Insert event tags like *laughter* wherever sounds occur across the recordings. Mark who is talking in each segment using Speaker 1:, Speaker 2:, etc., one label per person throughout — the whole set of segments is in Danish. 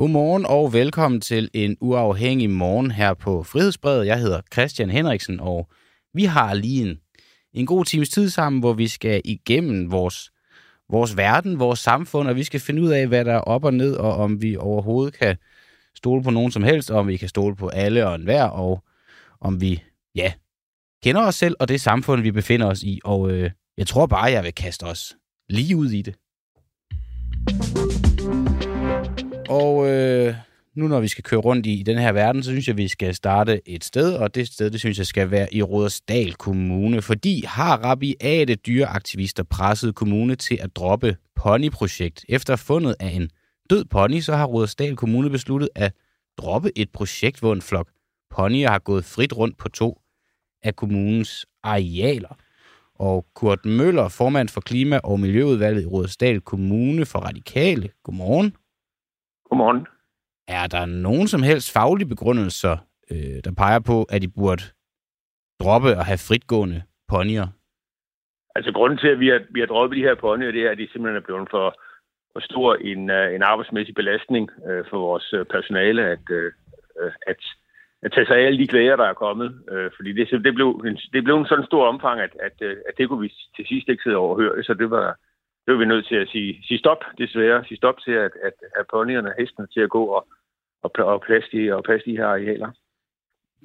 Speaker 1: Godmorgen og velkommen til en uafhængig morgen her på Frihedsbredet. Jeg hedder Christian Henriksen, og vi har lige en, en god times tid sammen, hvor vi skal igennem vores, vores verden, vores samfund, og vi skal finde ud af, hvad der er op og ned, og om vi overhovedet kan stole på nogen som helst, og om vi kan stole på alle og enhver, og om vi, ja, kender os selv og det samfund, vi befinder os i. Og øh, jeg tror bare, jeg vil kaste os lige ud i det. Og øh, nu når vi skal køre rundt i, i den her verden, så synes jeg, vi skal starte et sted, og det sted, det synes jeg skal være i Rådersdal Kommune, fordi har rabiate dyreaktivister presset kommune til at droppe ponyprojekt. Efter fundet af en død pony, så har Rådersdal Kommune besluttet at droppe et projekt, hvor en flok ponyer har gået frit rundt på to af kommunens arealer. Og Kurt Møller, formand for Klima- og Miljøudvalget i Rådersdal Kommune for Radikale. Godmorgen.
Speaker 2: Godmorgen.
Speaker 1: Er der nogen som helst faglige begrundelser, øh, der peger på, at I burde droppe at have fritgående ponyer?
Speaker 2: Altså grunden til, at vi har, vi har droppet de her ponyer, det er, at de simpelthen er blevet for, for stor en, uh, en arbejdsmæssig belastning uh, for vores uh, personale, at, uh, at, at tage sig af alle de klæder, der er kommet. Uh, fordi det, det, blev en, det blev en sådan stor omfang, at, at, at det kunne vi til sidst ikke sidde overhøre. Så det var, blev vi nødt til at sige, sige stop, desværre. Sige stop til, at, at at ponyerne og hestene til at gå og, og, og, plads de, og passe de her arealer.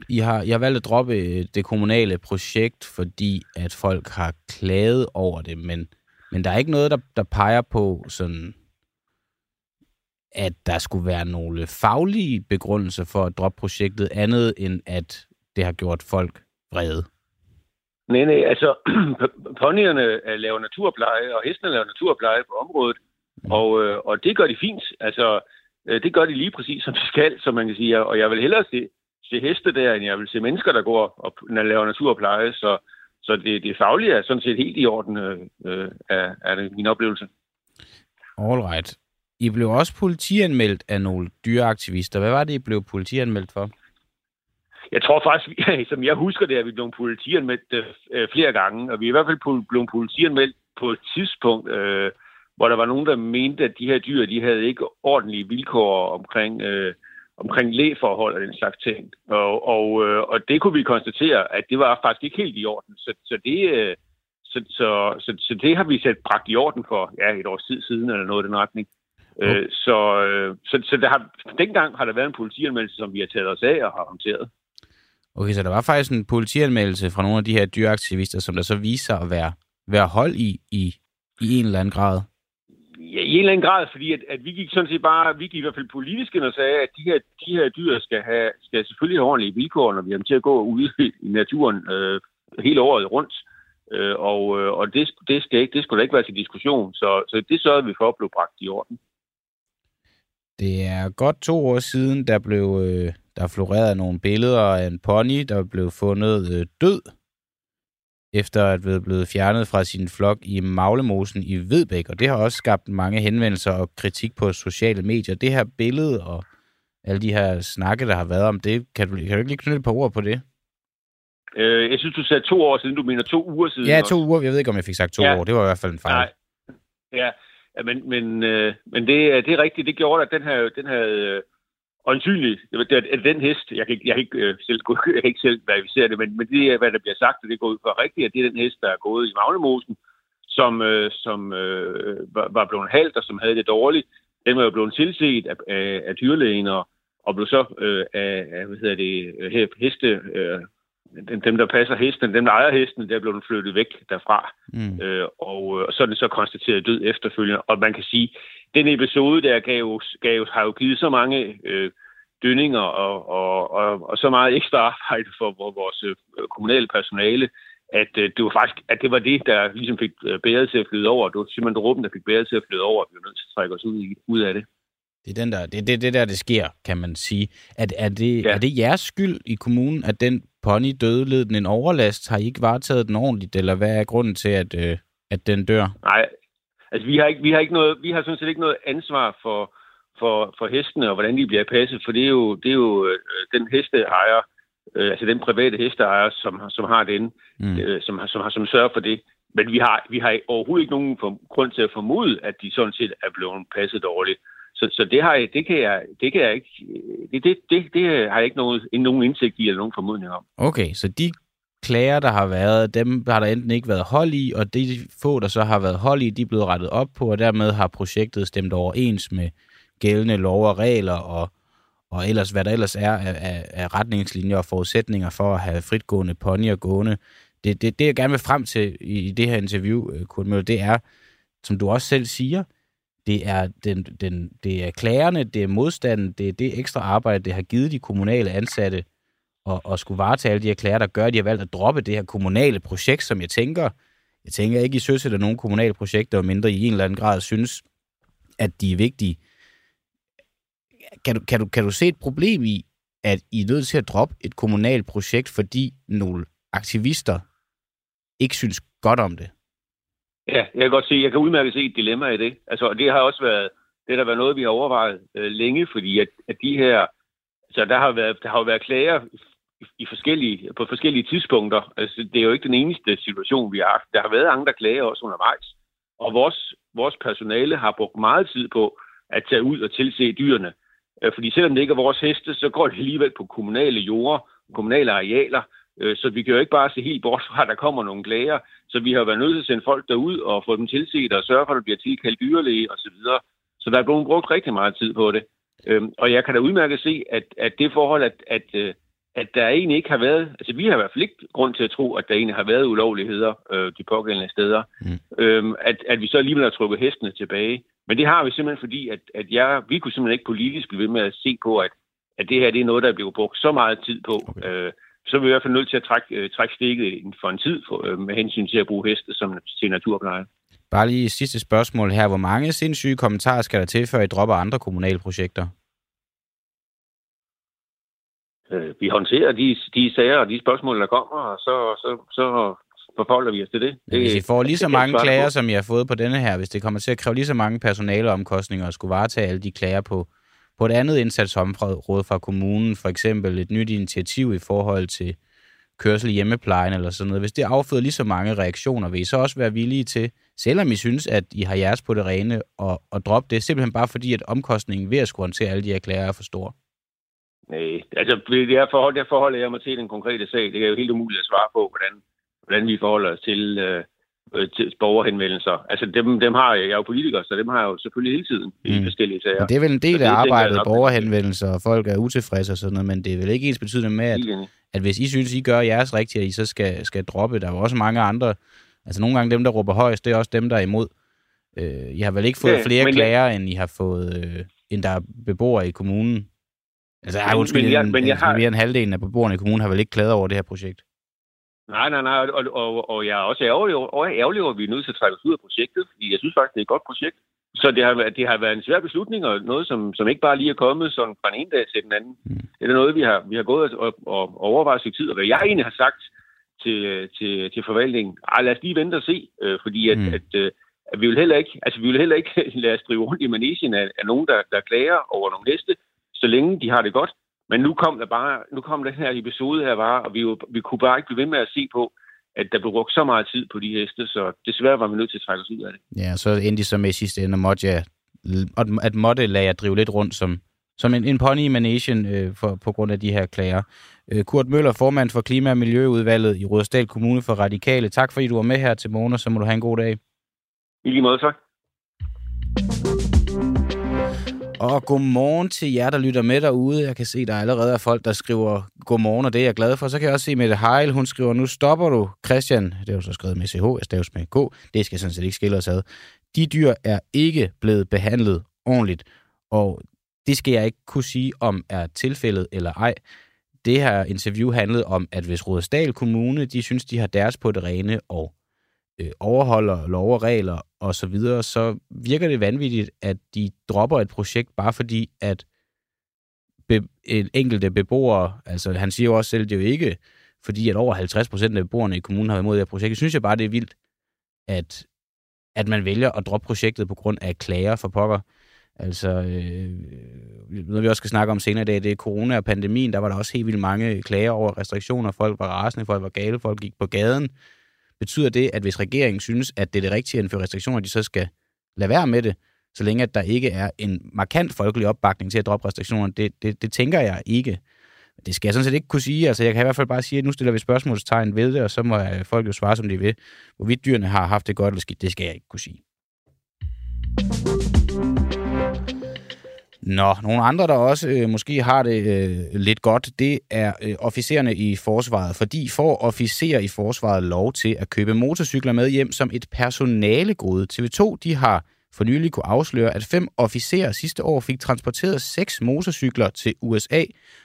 Speaker 1: I har, jeg har valgt at droppe øh, det kommunale projekt, fordi at folk har klaget over det, men, men der er ikke noget, der, der peger på sådan, at der skulle være nogle faglige begrundelser for at droppe projektet, andet end at det har gjort folk vrede.
Speaker 2: Nej, nej, altså *clears throat* ponyerne øh, laver naturpleje, og hestene laver naturpleje på området, og, øh, og det gør de fint. Altså, øh, det gør de lige præcis, som de skal, som man kan sige. Og jeg vil hellere se, se heste der, end jeg vil se mennesker, der går og laver naturpleje. Så, så det, det faglige er sådan set helt i orden, øh, øh, er, er det min oplevelse.
Speaker 1: All right. I blev også politianmeldt af nogle dyreaktivister. Hvad var det, I blev politianmeldt for?
Speaker 2: Jeg tror faktisk, *laughs* som jeg husker det, at vi blev politianmeldt øh, flere gange, og vi er i hvert fald blevet politianmeldt på et tidspunkt, øh, hvor der var nogen, der mente, at de her dyr, de havde ikke ordentlige vilkår omkring, øh, omkring lægeforhold og den slags ting. Og, og, øh, og det kunne vi konstatere, at det var faktisk ikke helt i orden. Så, så det... Øh, så, så, så, så det har vi sat bragt i orden for ja, et års tid siden, eller noget i den retning. Okay. Øh, så øh, så, så der har, dengang har der været en politianmeldelse, som vi har taget os af og har håndteret.
Speaker 1: Okay, så der var faktisk en politianmeldelse fra nogle af de her dyreaktivister, som der så viser at være, være hold i, i, i en eller anden grad.
Speaker 2: Ja, i en eller anden grad, fordi at, at vi gik sådan set bare, vi gik i hvert fald politisk ind og sagde, at de her, de her dyr skal, have, skal selvfølgelig have ordentlige vilkår, når vi har til at gå ude i naturen øh, hele året rundt. Øh, og øh, og det, det, skal ikke, det skulle da ikke være til diskussion, så, så det sørgede vi for at blive bragt i orden.
Speaker 1: Det er godt to år siden, der blev øh, der florerede nogle billeder af en pony, der blev fundet øh, død, efter at være blevet fjernet fra sin flok i Maglemosen i Vedbæk. Og det har også skabt mange henvendelser og kritik på sociale medier. Det her billede og alle de her snakke, der har været om det, kan du, kan du ikke lige knytte par ord på det?
Speaker 2: Øh, jeg synes, du sagde to år siden. Du mener to uger siden?
Speaker 1: Ja, to også. uger. Jeg ved ikke, om jeg fik sagt to ja. år. Det var i hvert fald en fejl.
Speaker 2: Nej. Ja, Ja, men, men, øh, men det, det er rigtigt. Det gjorde, at den her, den her øh, åndsynligt, det er den hest, jeg kan, jeg, kan ikke, øh, selv, *laughs* jeg kan ikke selv verificere det, men, men det er, hvad der bliver sagt, og det går ud for rigtigt, at det er den hest, der er gået i Magnemosen, som, øh, som øh, var, var blevet halvt og som havde det dårligt. Den var jo blevet tilset af, af, af dyrlægen og, og blev så øh, af, af, hvad hedder det, øh, heste, øh, dem, der passer hesten, dem, der ejer hesten, der blev den flyttet væk derfra. Mm. Øh, og, og så er det så konstateret død efterfølgende. Og man kan sige, den episode der gav, gav, har jo givet så mange øh, dønninger og, og, og, og så meget ekstra arbejde for vores øh, kommunale personale, at øh, det var faktisk at det var det, der ligesom fik øh, bæret til at flyde over. Det var simpelthen dråben, der fik bæret til at flyde over. Vi var nødt til at trække os ud, i, ud af det.
Speaker 1: Det er den der, det, det, det der, det sker, kan man sige. Er, er, det, ja. er det jeres skyld i kommunen, at den pony døde led den en overlast? Har I ikke varetaget den ordentligt, eller hvad er grunden til, at, øh, at den dør?
Speaker 2: Nej, altså vi har ikke, vi har ikke noget, vi har sådan set ikke noget ansvar for, for, for hestene og hvordan de bliver passet, for det er jo, det er jo øh, den hesteejer, øh, altså den private hesteejer, som, som har den, mm. øh, som, som, som sørger for det. Men vi har, vi har overhovedet ikke nogen for, grund til at formode, at de sådan set er blevet passet dårligt. Så, så det, har jeg, det, kan jeg, det kan jeg ikke, det, det, det, det har jeg ikke noget, nogen indsigt i eller nogen formodning om.
Speaker 1: Okay, så de klager, der har været, dem har der enten ikke været hold i, og de få, der så har været hold i, de er blevet rettet op på, og dermed har projektet stemt overens med gældende lov og regler, og, og ellers, hvad der ellers er af, af, af retningslinjer og forudsætninger for at have fritgående ponyer gående. Det, det, det, jeg gerne vil frem til i, i det her interview, øh, Kurt Møller, det er, som du også selv siger, det er, den, den, det er klagerne, det er modstanden, det er det ekstra arbejde, det har givet de kommunale ansatte at, at skulle varetage alle de her klager, der gør, at de har valgt at droppe det her kommunale projekt, som jeg tænker, jeg tænker ikke, I søsætter nogle kommunale projekter, mindre i en eller anden grad synes, at de er vigtige. Kan du, kan, du, kan du se et problem i, at I er nødt til at droppe et kommunalt projekt, fordi nogle aktivister ikke synes godt om det?
Speaker 2: Ja, jeg kan godt se, jeg kan udmærke se et dilemma i det. Altså, det har også været, det har været noget, vi har overvejet øh, længe, fordi at, at de her, så der har været, der har jo været klager i, forskellige, på forskellige tidspunkter. Altså, det er jo ikke den eneste situation, vi har haft. Der har været andre klager også undervejs. Og vores, vores personale har brugt meget tid på at tage ud og tilse dyrene. Øh, fordi selvom det ikke er vores heste, så går det alligevel på kommunale jorder, kommunale arealer, så vi kan jo ikke bare se helt bort fra, at der kommer nogle klager. Så vi har været nødt til at sende folk derud og få dem tilset og sørge for, at der bliver tilkaldt dyrlæge osv. Så, videre. så der er blevet brugt rigtig meget tid på det. Øhm, og jeg kan da udmærket se, at, at det forhold, at, at, øh, at der egentlig ikke har været... Altså, vi har i hvert fald ikke grund til at tro, at der egentlig har været ulovligheder øh, de pågældende steder. Mm. Øhm, at, at vi så alligevel har trukket hestene tilbage. Men det har vi simpelthen fordi, at, at jeg, vi kunne simpelthen ikke politisk blive ved med at se på, at, at det her det er noget, der er blevet brugt så meget tid på. Okay. Øh, så er vi i hvert fald nødt til at trække, øh, trække stikket for en tid for, øh, med hensyn til at bruge heste som til naturpleje.
Speaker 1: Bare lige sidste spørgsmål her. Hvor mange sindssyge kommentarer skal der til, før I dropper andre kommunale projekter?
Speaker 2: Øh, vi håndterer de, de sager og de spørgsmål, der kommer, og så, så, så forholder vi os til det. det
Speaker 1: hvis I får lige så mange klager, som I har fået på denne her, hvis det kommer til at kræve lige så mange personaleomkostninger at skulle varetage alle de klager på, på et andet indsatsområde fra kommunen, for eksempel et nyt initiativ i forhold til kørsel i hjemmeplejen eller sådan noget, hvis det afføder lige så mange reaktioner, vil I så også være villige til, selvom I synes, at I har jeres på det rene, og, og droppe det, simpelthen bare fordi, at omkostningen ved at skulle håndtere alle de her klager er for stor?
Speaker 2: Nej, altså det er forhold, der forholder jeg mig til den konkrete sag. Det er jo helt umuligt at svare på, hvordan, hvordan vi forholder os til, øh, til borgerhenvendelser. Altså dem, dem har jeg, jeg er jo politiker, så dem har jeg jo selvfølgelig hele tiden mm. i forskellige sager.
Speaker 1: Men det er vel en del af arbejdet, borgerhenvendelser, og folk er utilfredse og sådan noget, men det er vel ikke ens betydende med, at, at hvis I synes, I gør jeres rigtigt, at I så skal, skal droppe. Der er jo også mange andre, altså nogle gange dem, der råber højst, det er også dem, der er imod. Øh, I har vel ikke fået ja, flere klager, jeg... end I har fået, øh, end der er beboere i kommunen? Altså, jeg, undskyld, men jeg, men jeg har... mere end halvdelen af beboerne i kommunen har vel ikke klaget over det her projekt?
Speaker 2: Nej, nej, nej, og, og, og jeg er også ærgerlig over, ærgerlig over, at vi er nødt til at trække os ud af projektet, fordi jeg synes faktisk, det er et godt projekt. Så det har, det har været en svær beslutning, og noget, som, som ikke bare lige er kommet sådan fra en ene dag til den anden. Mm. Det er noget, vi har, vi har gået og, og overvejet i tid, og hvad jeg egentlig har sagt til, til, til forvaltningen, Ej, lad os lige vente og se, øh, fordi at, mm. at, øh, at vi vil heller ikke, altså vi vil heller ikke *laughs* lade os drive rundt i manesien af, af nogen, der, der klager over nogle heste, så længe de har det godt. Men nu kom der bare, nu kom den her episode her bare, og vi, jo, vi kunne bare ikke blive ved med at se på, at der blev brugt så meget tid på de heste, så desværre var vi nødt til at trække os ud af det.
Speaker 1: Ja, så endte de så med i sidste ende, måtte jeg, at måtte lade jer drive lidt rundt som, som en, en pony i managen øh, for, på grund af de her klager. Øh, Kurt Møller, formand for Klima- og Miljøudvalget i Rådesdal Kommune for Radikale. Tak fordi du var med her til morgen, og så må du have en god dag.
Speaker 2: I lige måde, tak.
Speaker 1: Og godmorgen til jer, der lytter med derude. Jeg kan se, der allerede er folk, der skriver godmorgen, og det er jeg glad for. Så kan jeg også se Mette Heil, hun skriver, nu stopper du, Christian. Det er jo så skrevet med CH, jeg staves med K. Det skal sådan set ikke skille os ad. De dyr er ikke blevet behandlet ordentligt, og det skal jeg ikke kunne sige, om er tilfældet eller ej. Det her interview handlede om, at hvis Rådesdal Kommune, de synes, de har deres på det rene, og øh, overholder lov og regler og så videre, så virker det vanvittigt, at de dropper et projekt, bare fordi, at be- en enkelte beboere, altså han siger jo også selv, det er jo ikke, fordi at over 50 procent af beboerne i kommunen har været imod det her projekt. Jeg synes jeg bare, det er vildt, at at man vælger at droppe projektet på grund af klager for pokker. Altså, øh, noget vi også skal snakke om senere i dag, det er corona og pandemien. Der var der også helt vildt mange klager over restriktioner. Folk var rasende, folk var gale, folk gik på gaden. Betyder det, at hvis regeringen synes, at det er det rigtige at indføre restriktioner, de så skal lade være med det, så længe at der ikke er en markant folkelig opbakning til at droppe restriktionerne? Det, det, det tænker jeg ikke. Det skal jeg sådan set ikke kunne sige. Altså, jeg kan i hvert fald bare sige, at nu stiller vi spørgsmålstegn ved det, og så må øh, folk jo svare, som de vil. Hvorvidt dyrene har haft det godt eller skidt, det skal jeg ikke kunne sige. Nå, nogle andre, der også øh, måske har det øh, lidt godt, det er øh, officererne i forsvaret, fordi får officerer i forsvaret lov til at købe motorcykler med hjem som et personalegode. TV2 de har for nylig kunne afsløre, at fem officerer sidste år fik transporteret seks motorcykler til USA,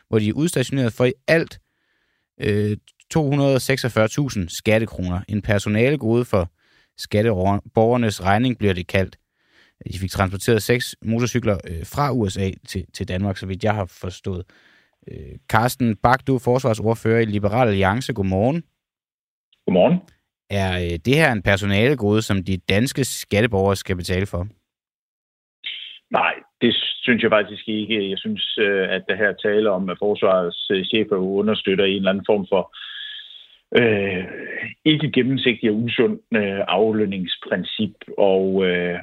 Speaker 1: hvor de er udstationeret for i alt øh, 246.000 skattekroner. En personalegode for skatteborgernes regning bliver det kaldt. De fik transporteret seks motorcykler øh, fra USA til, til Danmark, så vidt jeg har forstået. Øh, Carsten Bak, du er forsvarsordfører i Liberal Alliance. Godmorgen.
Speaker 3: Godmorgen.
Speaker 1: Er øh, det her en personalegode, som de danske skatteborgere skal betale for?
Speaker 3: Nej, det synes jeg faktisk ikke. Jeg synes, øh, at der her taler om, at forsvarets øh, chefer understøtter en eller anden form for øh, ikke gennemsigtig og usund øh, aflønningsprincip, og øh,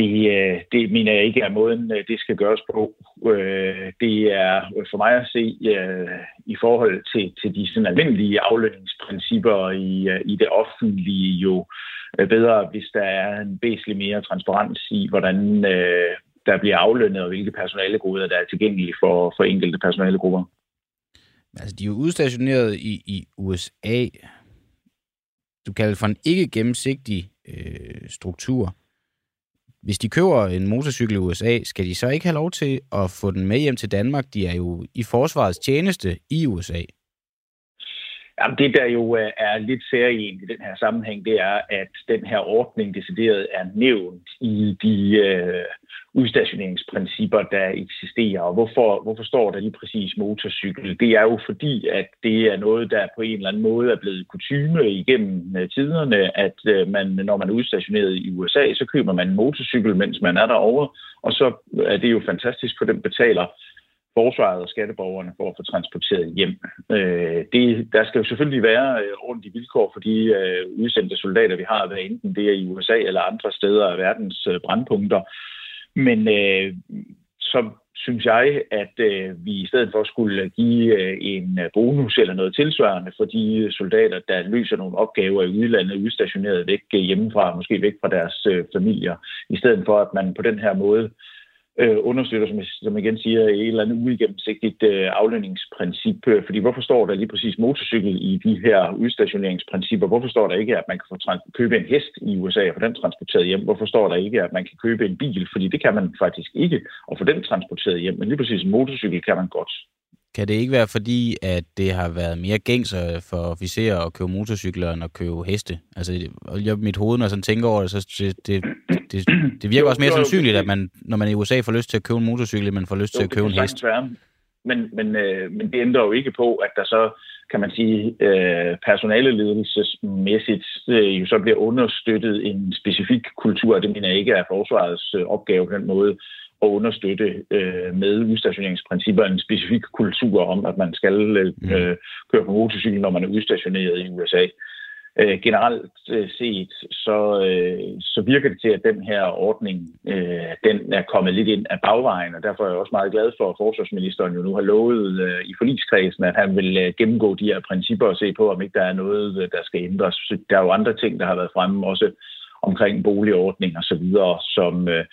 Speaker 3: det, øh, det mener jeg ikke er måden, øh, det skal gøres på. Øh, det er for mig at se i forhold til, til de sådan almindelige aflønningsprincipper i, i det offentlige jo bedre, hvis der er en væsentlig mere transparens i, hvordan der bliver aflønnet, og hvilke personalegrupper der er tilgængelige for, for enkelte personalegrupper.
Speaker 1: Altså, de er jo udstationeret i, i USA. Du kalder det for en ikke gennemsigtig øh, struktur. Hvis de køber en motorcykel i USA, skal de så ikke have lov til at få den med hjem til Danmark? De er jo i forsvarets tjeneste i USA.
Speaker 3: Jamen, det, der jo øh, er lidt særligt i den her sammenhæng, det er, at den her ordning decideret er nævnt i de øh, udstationeringsprincipper, der eksisterer. Og hvorfor, hvorfor står der lige præcis motorcykel? Det er jo fordi, at det er noget, der på en eller anden måde er blevet kutume igennem øh, tiderne, at øh, man, når man er udstationeret i USA, så køber man en motorcykel, mens man er derovre, og så øh, er det jo fantastisk, for den betaler forsvaret og skatteborgerne for at få transporteret hjem. Øh, det, der skal jo selvfølgelig være øh, ordentlige vilkår for de øh, udsendte soldater, vi har, hvad enten det er i USA eller andre steder af verdens øh, brandpunkter. Men øh, så synes jeg, at øh, vi i stedet for skulle give øh, en bonus eller noget tilsvarende for de soldater, der løser nogle opgaver i udlandet, udstationeret væk hjemmefra, måske væk fra deres øh, familier, i stedet for at man på den her måde øh, øh, understøtter, som jeg, som jeg igen siger, et eller andet uigennemsigtigt øh, aflønningsprincip. Øh, fordi hvorfor står der lige præcis motorcykel i de her udstationeringsprincipper? Hvorfor står der ikke, at man kan få købe en hest i USA og få den transporteret hjem? Hvorfor står der ikke, at man kan købe en bil? Fordi det kan man faktisk ikke, og få den transporteret hjem. Men lige præcis en motorcykel kan man godt.
Speaker 1: Kan det ikke være fordi, at det har været mere gængs for officerer at købe motorcykler end at købe heste? Altså, jeg, mit hoved, når jeg sådan tænker over det, så det, det, det, det virker jo, også mere jo, sandsynligt, at man, når man i USA får lyst til at købe en motorcykel, man får lyst jo, til at købe en hest.
Speaker 3: Være. Men, men, øh, men det ændrer jo ikke på, at der så, kan man sige, øh, personaleledelsesmæssigt øh, jo så bliver understøttet en specifik kultur. Det mener jeg ikke er forsvarets øh, opgave på den måde at understøtte øh, med udstationeringsprincipper en specifik kultur om, at man skal øh, mm. øh, køre på motorcykel, når man er udstationeret i USA. Øh, generelt øh, set, så, øh, så virker det til, at den her ordning, øh, den er kommet lidt ind af bagvejen, og derfor er jeg også meget glad for, at forsvarsministeren jo nu har lovet øh, i forligskredsen, at han vil øh, gennemgå de her principper og se på, om ikke der er noget, der skal ændres. Der er jo andre ting, der har været fremme, også omkring boligordning og så videre, som, øh,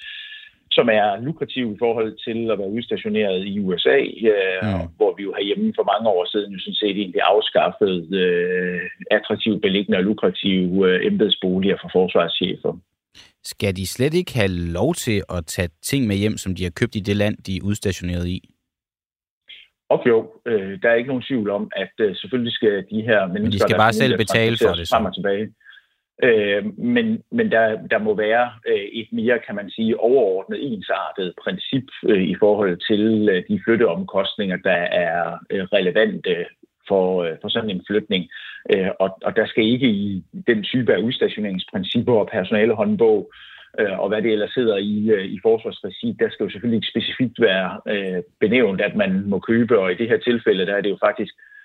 Speaker 3: som er lukrativ i forhold til at være udstationeret i USA, øh, mm. hvor vi jo herhjemme for mange år siden jo sådan set egentlig afskaffede øh, attraktive, beliggende og lukrative øh, embedsboliger for forsvarschefer.
Speaker 1: Skal de slet ikke have lov til at tage ting med hjem, som de har købt i det land, de er udstationeret i?
Speaker 3: Og jo, øh, der er ikke nogen tvivl om, at øh, selvfølgelig skal de her mennesker... Men
Speaker 1: de skal bare selv betale for det.
Speaker 3: Så. Frem og tilbage. Øh, men men der, der må være øh, et mere, kan man sige, overordnet ensartet princip øh, i forhold til øh, de flytteomkostninger, der er øh, relevante for, øh, for sådan en flytning. Øh, og, og der skal ikke i den type af udstationeringsprincipper og personalehåndbog øh, og hvad det ellers hedder i, øh, i forsvarsregi, der skal jo selvfølgelig ikke specifikt være øh, benævnt, at man må købe, og i det her tilfælde, der er det jo faktisk øh,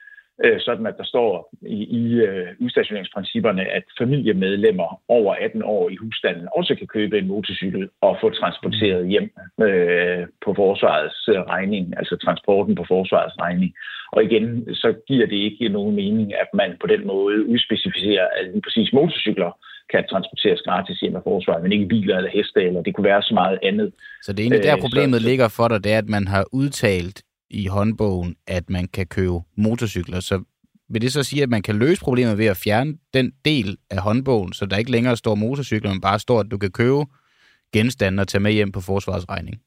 Speaker 3: sådan, at der står i, i øh, udstationeringsprincipperne, at familiemedlemmer over 18 år i husstanden også kan købe en motorcykel og få transporteret hjem øh, på forsvarets øh, regning, altså transporten på forsvarets regning. Og igen, så giver det ikke nogen mening, at man på den måde udspecificerer, at lige præcis motorcykler kan transporteres gratis hjem af forsvaret, men ikke biler eller heste, eller det kunne være så meget andet.
Speaker 1: Så det er egentlig der, øh, problemet så, ligger for dig, det er, at man har udtalt i håndbogen, at man kan købe motorcykler. Så vil det så sige, at man kan løse problemet ved at fjerne den del af håndbogen, så der ikke længere står motorcykler, men bare står, at du kan købe genstande og tage med hjem på forsvarsregning?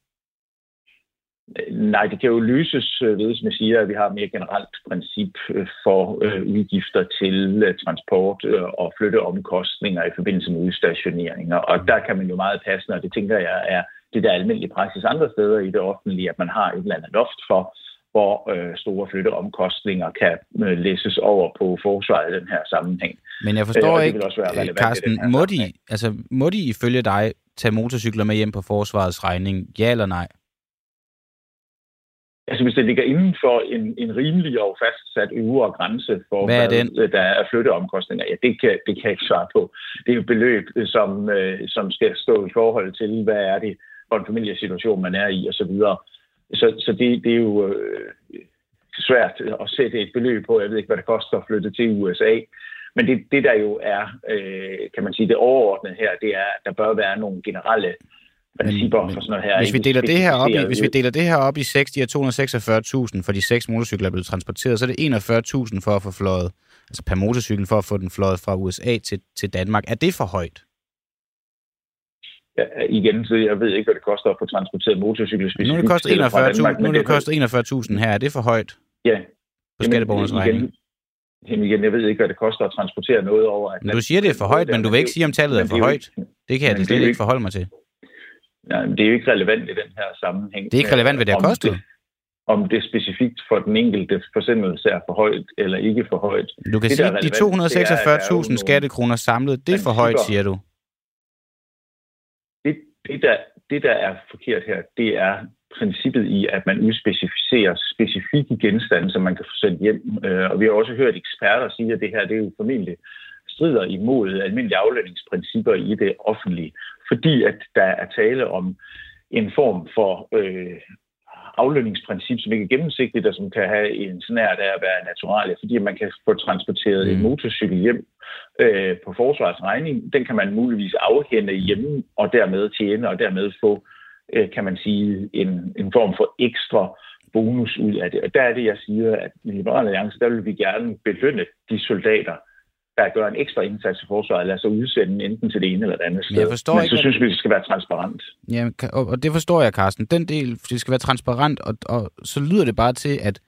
Speaker 3: Nej, det kan jo løses øh, ved, som jeg siger, at vi har et mere generelt princip øh, for øh, udgifter til øh, transport og flytteomkostninger i forbindelse med udstationeringer. Og der kan man jo meget passende, og det tænker jeg er det der almindelige praksis andre steder i det offentlige, at man har et eller andet loft for, hvor store flytteomkostninger kan læses over på forsvaret i den her sammenhæng.
Speaker 1: Men jeg forstår ikke, Carsten, må de, altså, må de ifølge dig tage motorcykler med hjem på forsvarets regning? Ja eller nej?
Speaker 3: Altså hvis det ligger inden for en, en rimelig og fastsat øvre grænse for,
Speaker 1: hvad, er den?
Speaker 3: hvad der er flytteomkostninger, ja, det kan, det kan jeg ikke svare på. Det er jo beløb, som, øh, som skal stå i forhold til, hvad er det for en familiesituation, man er i, osv. Så, så, så det, det er jo øh, svært at sætte et beløb på. Jeg ved ikke, hvad det koster at flytte til USA. Men det, det der jo er, øh, kan man sige, det overordnede her, det er, at der bør være nogle generelle principper men, for sådan noget her.
Speaker 1: Hvis vi, deler det her op i, hvis vi deler det her op i 6, de her 246.000 for de seks motorcykler er blevet transporteret, så er det 41.000 for at få fløjet, altså per motorcykel for at få den fløjet fra USA til, til Danmark. Er det for højt?
Speaker 3: Ja, igen, så jeg ved ikke, hvad det koster at få transporteret motorcykler.
Speaker 1: Nu er det kostet 41.000 nu det kostet 41.000 her. Er det for højt?
Speaker 3: Ja.
Speaker 1: På skatteborgernes regning?
Speaker 3: Jamen igen, jeg ved ikke, hvad det koster at transportere noget over.
Speaker 1: Men du siger, det er for højt, men du vil ikke sige, om tallet er for højt. Det kan jeg det slet ikke forholde mig til.
Speaker 3: Ja, det er jo ikke relevant i den her sammenhæng.
Speaker 1: Det er ikke relevant, hvad det har kostet?
Speaker 3: Om det specifikt for den enkelte forsendelse er for højt eller ikke for højt.
Speaker 1: Du kan det, sige, at de 246.000 skattekroner samlet, det er for højt, siger du?
Speaker 3: Det, det, der, det, der er forkert her, det er princippet i, at man udspecificerer specifikke genstande, som man kan få sendt hjem. Øh, og vi har også hørt eksperter sige, at det her det er jo formentlig strider imod almindelige aflønningsprincipper i det offentlige fordi at der er tale om en form for øh, aflønningsprincip, som ikke er gennemsigtigt, og som kan have en snært af at være naturalie, fordi man kan få transporteret mm. en motorcykel hjem øh, på forsvarets regning. Den kan man muligvis afhænde hjemme, og dermed tjene, og dermed få, øh, kan man sige, en, en form for ekstra bonus ud af det. Og der er det, jeg siger, at i Liberale Alliance, der vil vi gerne belønne de soldater, der gør en ekstra indsats i forsvaret, lad sig udsende enten til det ene eller det andet sted.
Speaker 1: Jeg forstår
Speaker 3: Men
Speaker 1: ikke,
Speaker 3: så synes vi, det skal være transparent.
Speaker 1: Ja, og det forstår jeg, Carsten. Den del, det skal være transparent, og, og så lyder det bare til, at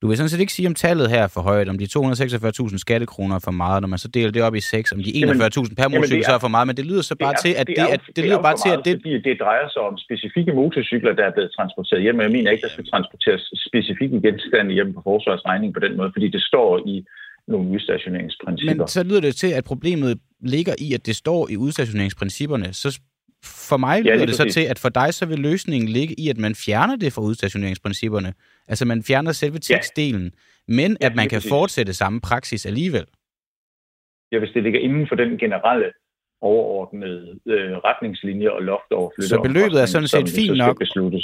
Speaker 1: du vil sådan set ikke sige, om tallet her er for højt, om de 246.000 skattekroner er for meget, når man så deler det op i 6, om de 41.000 per motorcykel så er for meget, men det lyder så bare til, at det, det, er, at, det, det lyder bare til, at det...
Speaker 3: Fordi det drejer sig om specifikke motorcykler, der er blevet transporteret hjem, jeg mener ikke, der skal transporteres specifikke genstande hjem på forsvarets regning på den måde, fordi det står i nogle udstationeringsprincipper.
Speaker 1: Men så lyder det til, at problemet ligger i, at det står i udstationeringsprincipperne. Så for mig lyder ja, det, det så til, at for dig så vil løsningen ligge i, at man fjerner det fra udstationeringsprincipperne. Altså man fjerner selve tekstdelen, ja. men at man kan præcis. fortsætte samme praksis alligevel.
Speaker 3: Ja, hvis det ligger inden for den generelle overordnede øh, retningslinjer og loft over flytte
Speaker 1: Så beløbet er sådan set fint nok.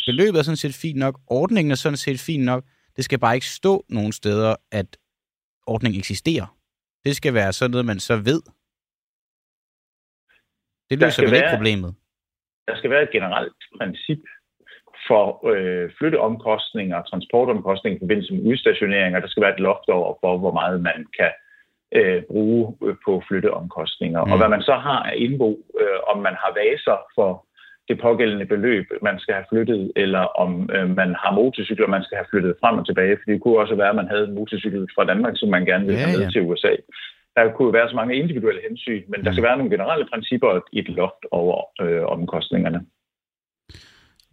Speaker 1: Beløbet er sådan set fint nok. Ordningen er sådan set fint nok. Det skal bare ikke stå nogen steder, at ordning eksisterer. Det skal være sådan noget, man så ved. Det løser vel være, ikke problemet?
Speaker 3: Der skal være et generelt princip for øh, flytteomkostninger og transportomkostninger i forbindelse med udstationeringer. Der skal være et loft over for, hvor meget man kan øh, bruge på flytteomkostninger. Mm. Og hvad man så har af indbo, øh, om man har vaser for det pågældende beløb, man skal have flyttet, eller om øh, man har motorcykler, man skal have flyttet frem og tilbage. For det kunne også være, at man havde en motorcykel fra Danmark, som man gerne ville ja, have med ja. til USA. Der kunne være så mange individuelle hensyn, men mm. der skal være nogle generelle principper i et loft over øh, omkostningerne.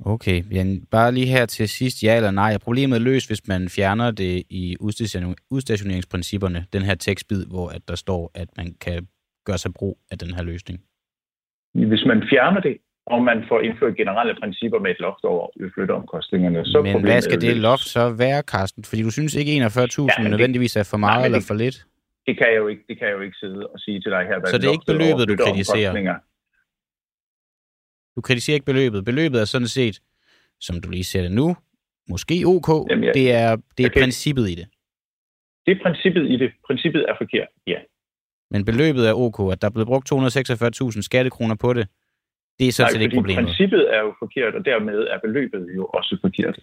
Speaker 1: Okay, Jan, bare lige her til sidst, ja eller nej. Er problemet løst, hvis man fjerner det i udstationeringsprincipperne, den her tekstbid, hvor at der står, at man kan gøre sig brug af den her løsning?
Speaker 3: Hvis man fjerner det, og man får indført generelle principper med et loft over flytteomkostningerne, så
Speaker 1: Men hvad skal det loft så være, Carsten? Fordi du synes ikke 41.000 ja, nødvendigvis er for meget nej, eller for lidt?
Speaker 3: Det kan, jeg jo ikke, det kan jeg jo ikke sidde og sige til dig her.
Speaker 1: så det er ikke beløbet, du kritiserer? Du kritiserer ikke beløbet. Beløbet er sådan set, som du lige ser det nu, måske OK. Jamen, jeg, det er, det er okay. princippet i det.
Speaker 3: Det er princippet i det. Princippet er forkert, ja.
Speaker 1: Men beløbet er OK. At der er blevet brugt 246.000 skattekroner på det, det er sådan set ikke problemet.
Speaker 3: princippet er jo forkert, og dermed er beløbet jo også forkert.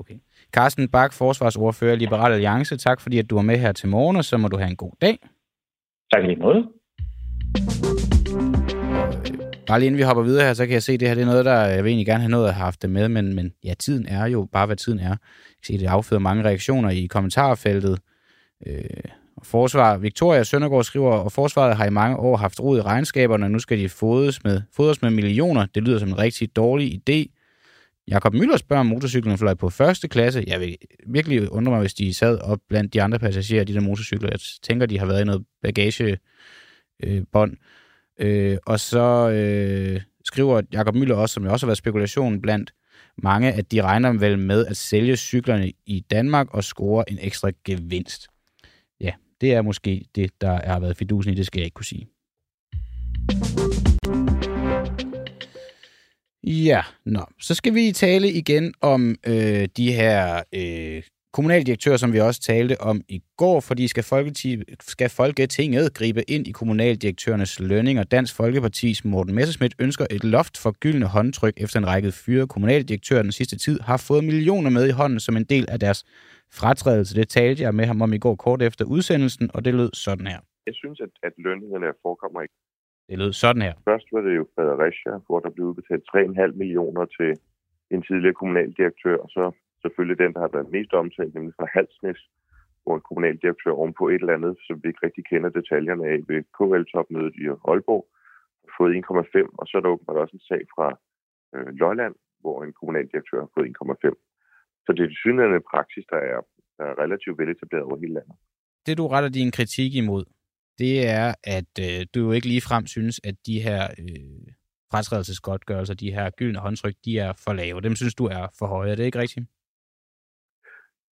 Speaker 1: Okay. Carsten Bak, forsvarsordfører Liberal Alliance. Tak fordi, at du er med her til morgen, og så må du have en god dag.
Speaker 3: Tak lige måde.
Speaker 1: Bare lige inden vi hopper videre her, så kan jeg se, at det her det er noget, der jeg vil egentlig gerne have noget at have haft det med, men, men ja, tiden er jo bare, hvad tiden er. Jeg kan se, det afføder mange reaktioner i kommentarfeltet. Øh, Forsvar Victoria Søndergaard skriver, og forsvaret har i mange år haft rod i regnskaberne, og nu skal de fodres med, fodres med millioner. Det lyder som en rigtig dårlig idé. Jakob Møller spørger, om motorcyklen fløj på første klasse. Jeg vil virkelig undre mig, hvis de sad op blandt de andre passagerer de der motorcykler. Jeg tænker, de har været i noget bagagebånd. Øh, øh, og så øh, skriver Jakob Møller også, som jo også har været spekulation blandt mange, at de regner vel med at sælge cyklerne i Danmark og score en ekstra gevinst. Ja, det er måske det, der har været fidusen i, det skal jeg ikke kunne sige. Ja, nå. Så skal vi tale igen om øh, de her øh, kommunaldirektører, som vi også talte om i går, fordi skal, skal Folketinget gribe ind i kommunaldirektørernes lønninger. Dansk Folkepartis Morten Messerschmidt ønsker et loft for gyldne håndtryk efter en række fyre kommunaldirektører den sidste tid har fået millioner med i hånden som en del af deres fratrædelse. Det talte jeg med ham om i går kort efter udsendelsen, og det lød sådan her.
Speaker 4: Jeg synes, at, at lønningerne forekommer ikke.
Speaker 1: Det lød sådan her.
Speaker 4: Først var det jo Fredericia, hvor der blev udbetalt 3,5 millioner til en tidligere kommunaldirektør, og så selvfølgelig den, der har været mest omtalt, nemlig fra Halsnæs, hvor en kommunaldirektør ovenpå et eller andet, som vi ikke rigtig kender detaljerne af ved KL-topmødet i Aalborg, har fået 1,5, og så er der åbenbart også en sag fra øh, Lolland, hvor en kommunaldirektør har fået 1,5. Så det er synligheden praksis, der er, der er relativt veletableret over hele landet.
Speaker 1: Det, du retter din kritik imod, det er, at øh, du jo ikke ligefrem synes, at de her øh, fratrædelsesgodtgørelser, de her gyldne håndtryk, de er for lave. Dem synes du er for høje. Er det ikke rigtigt?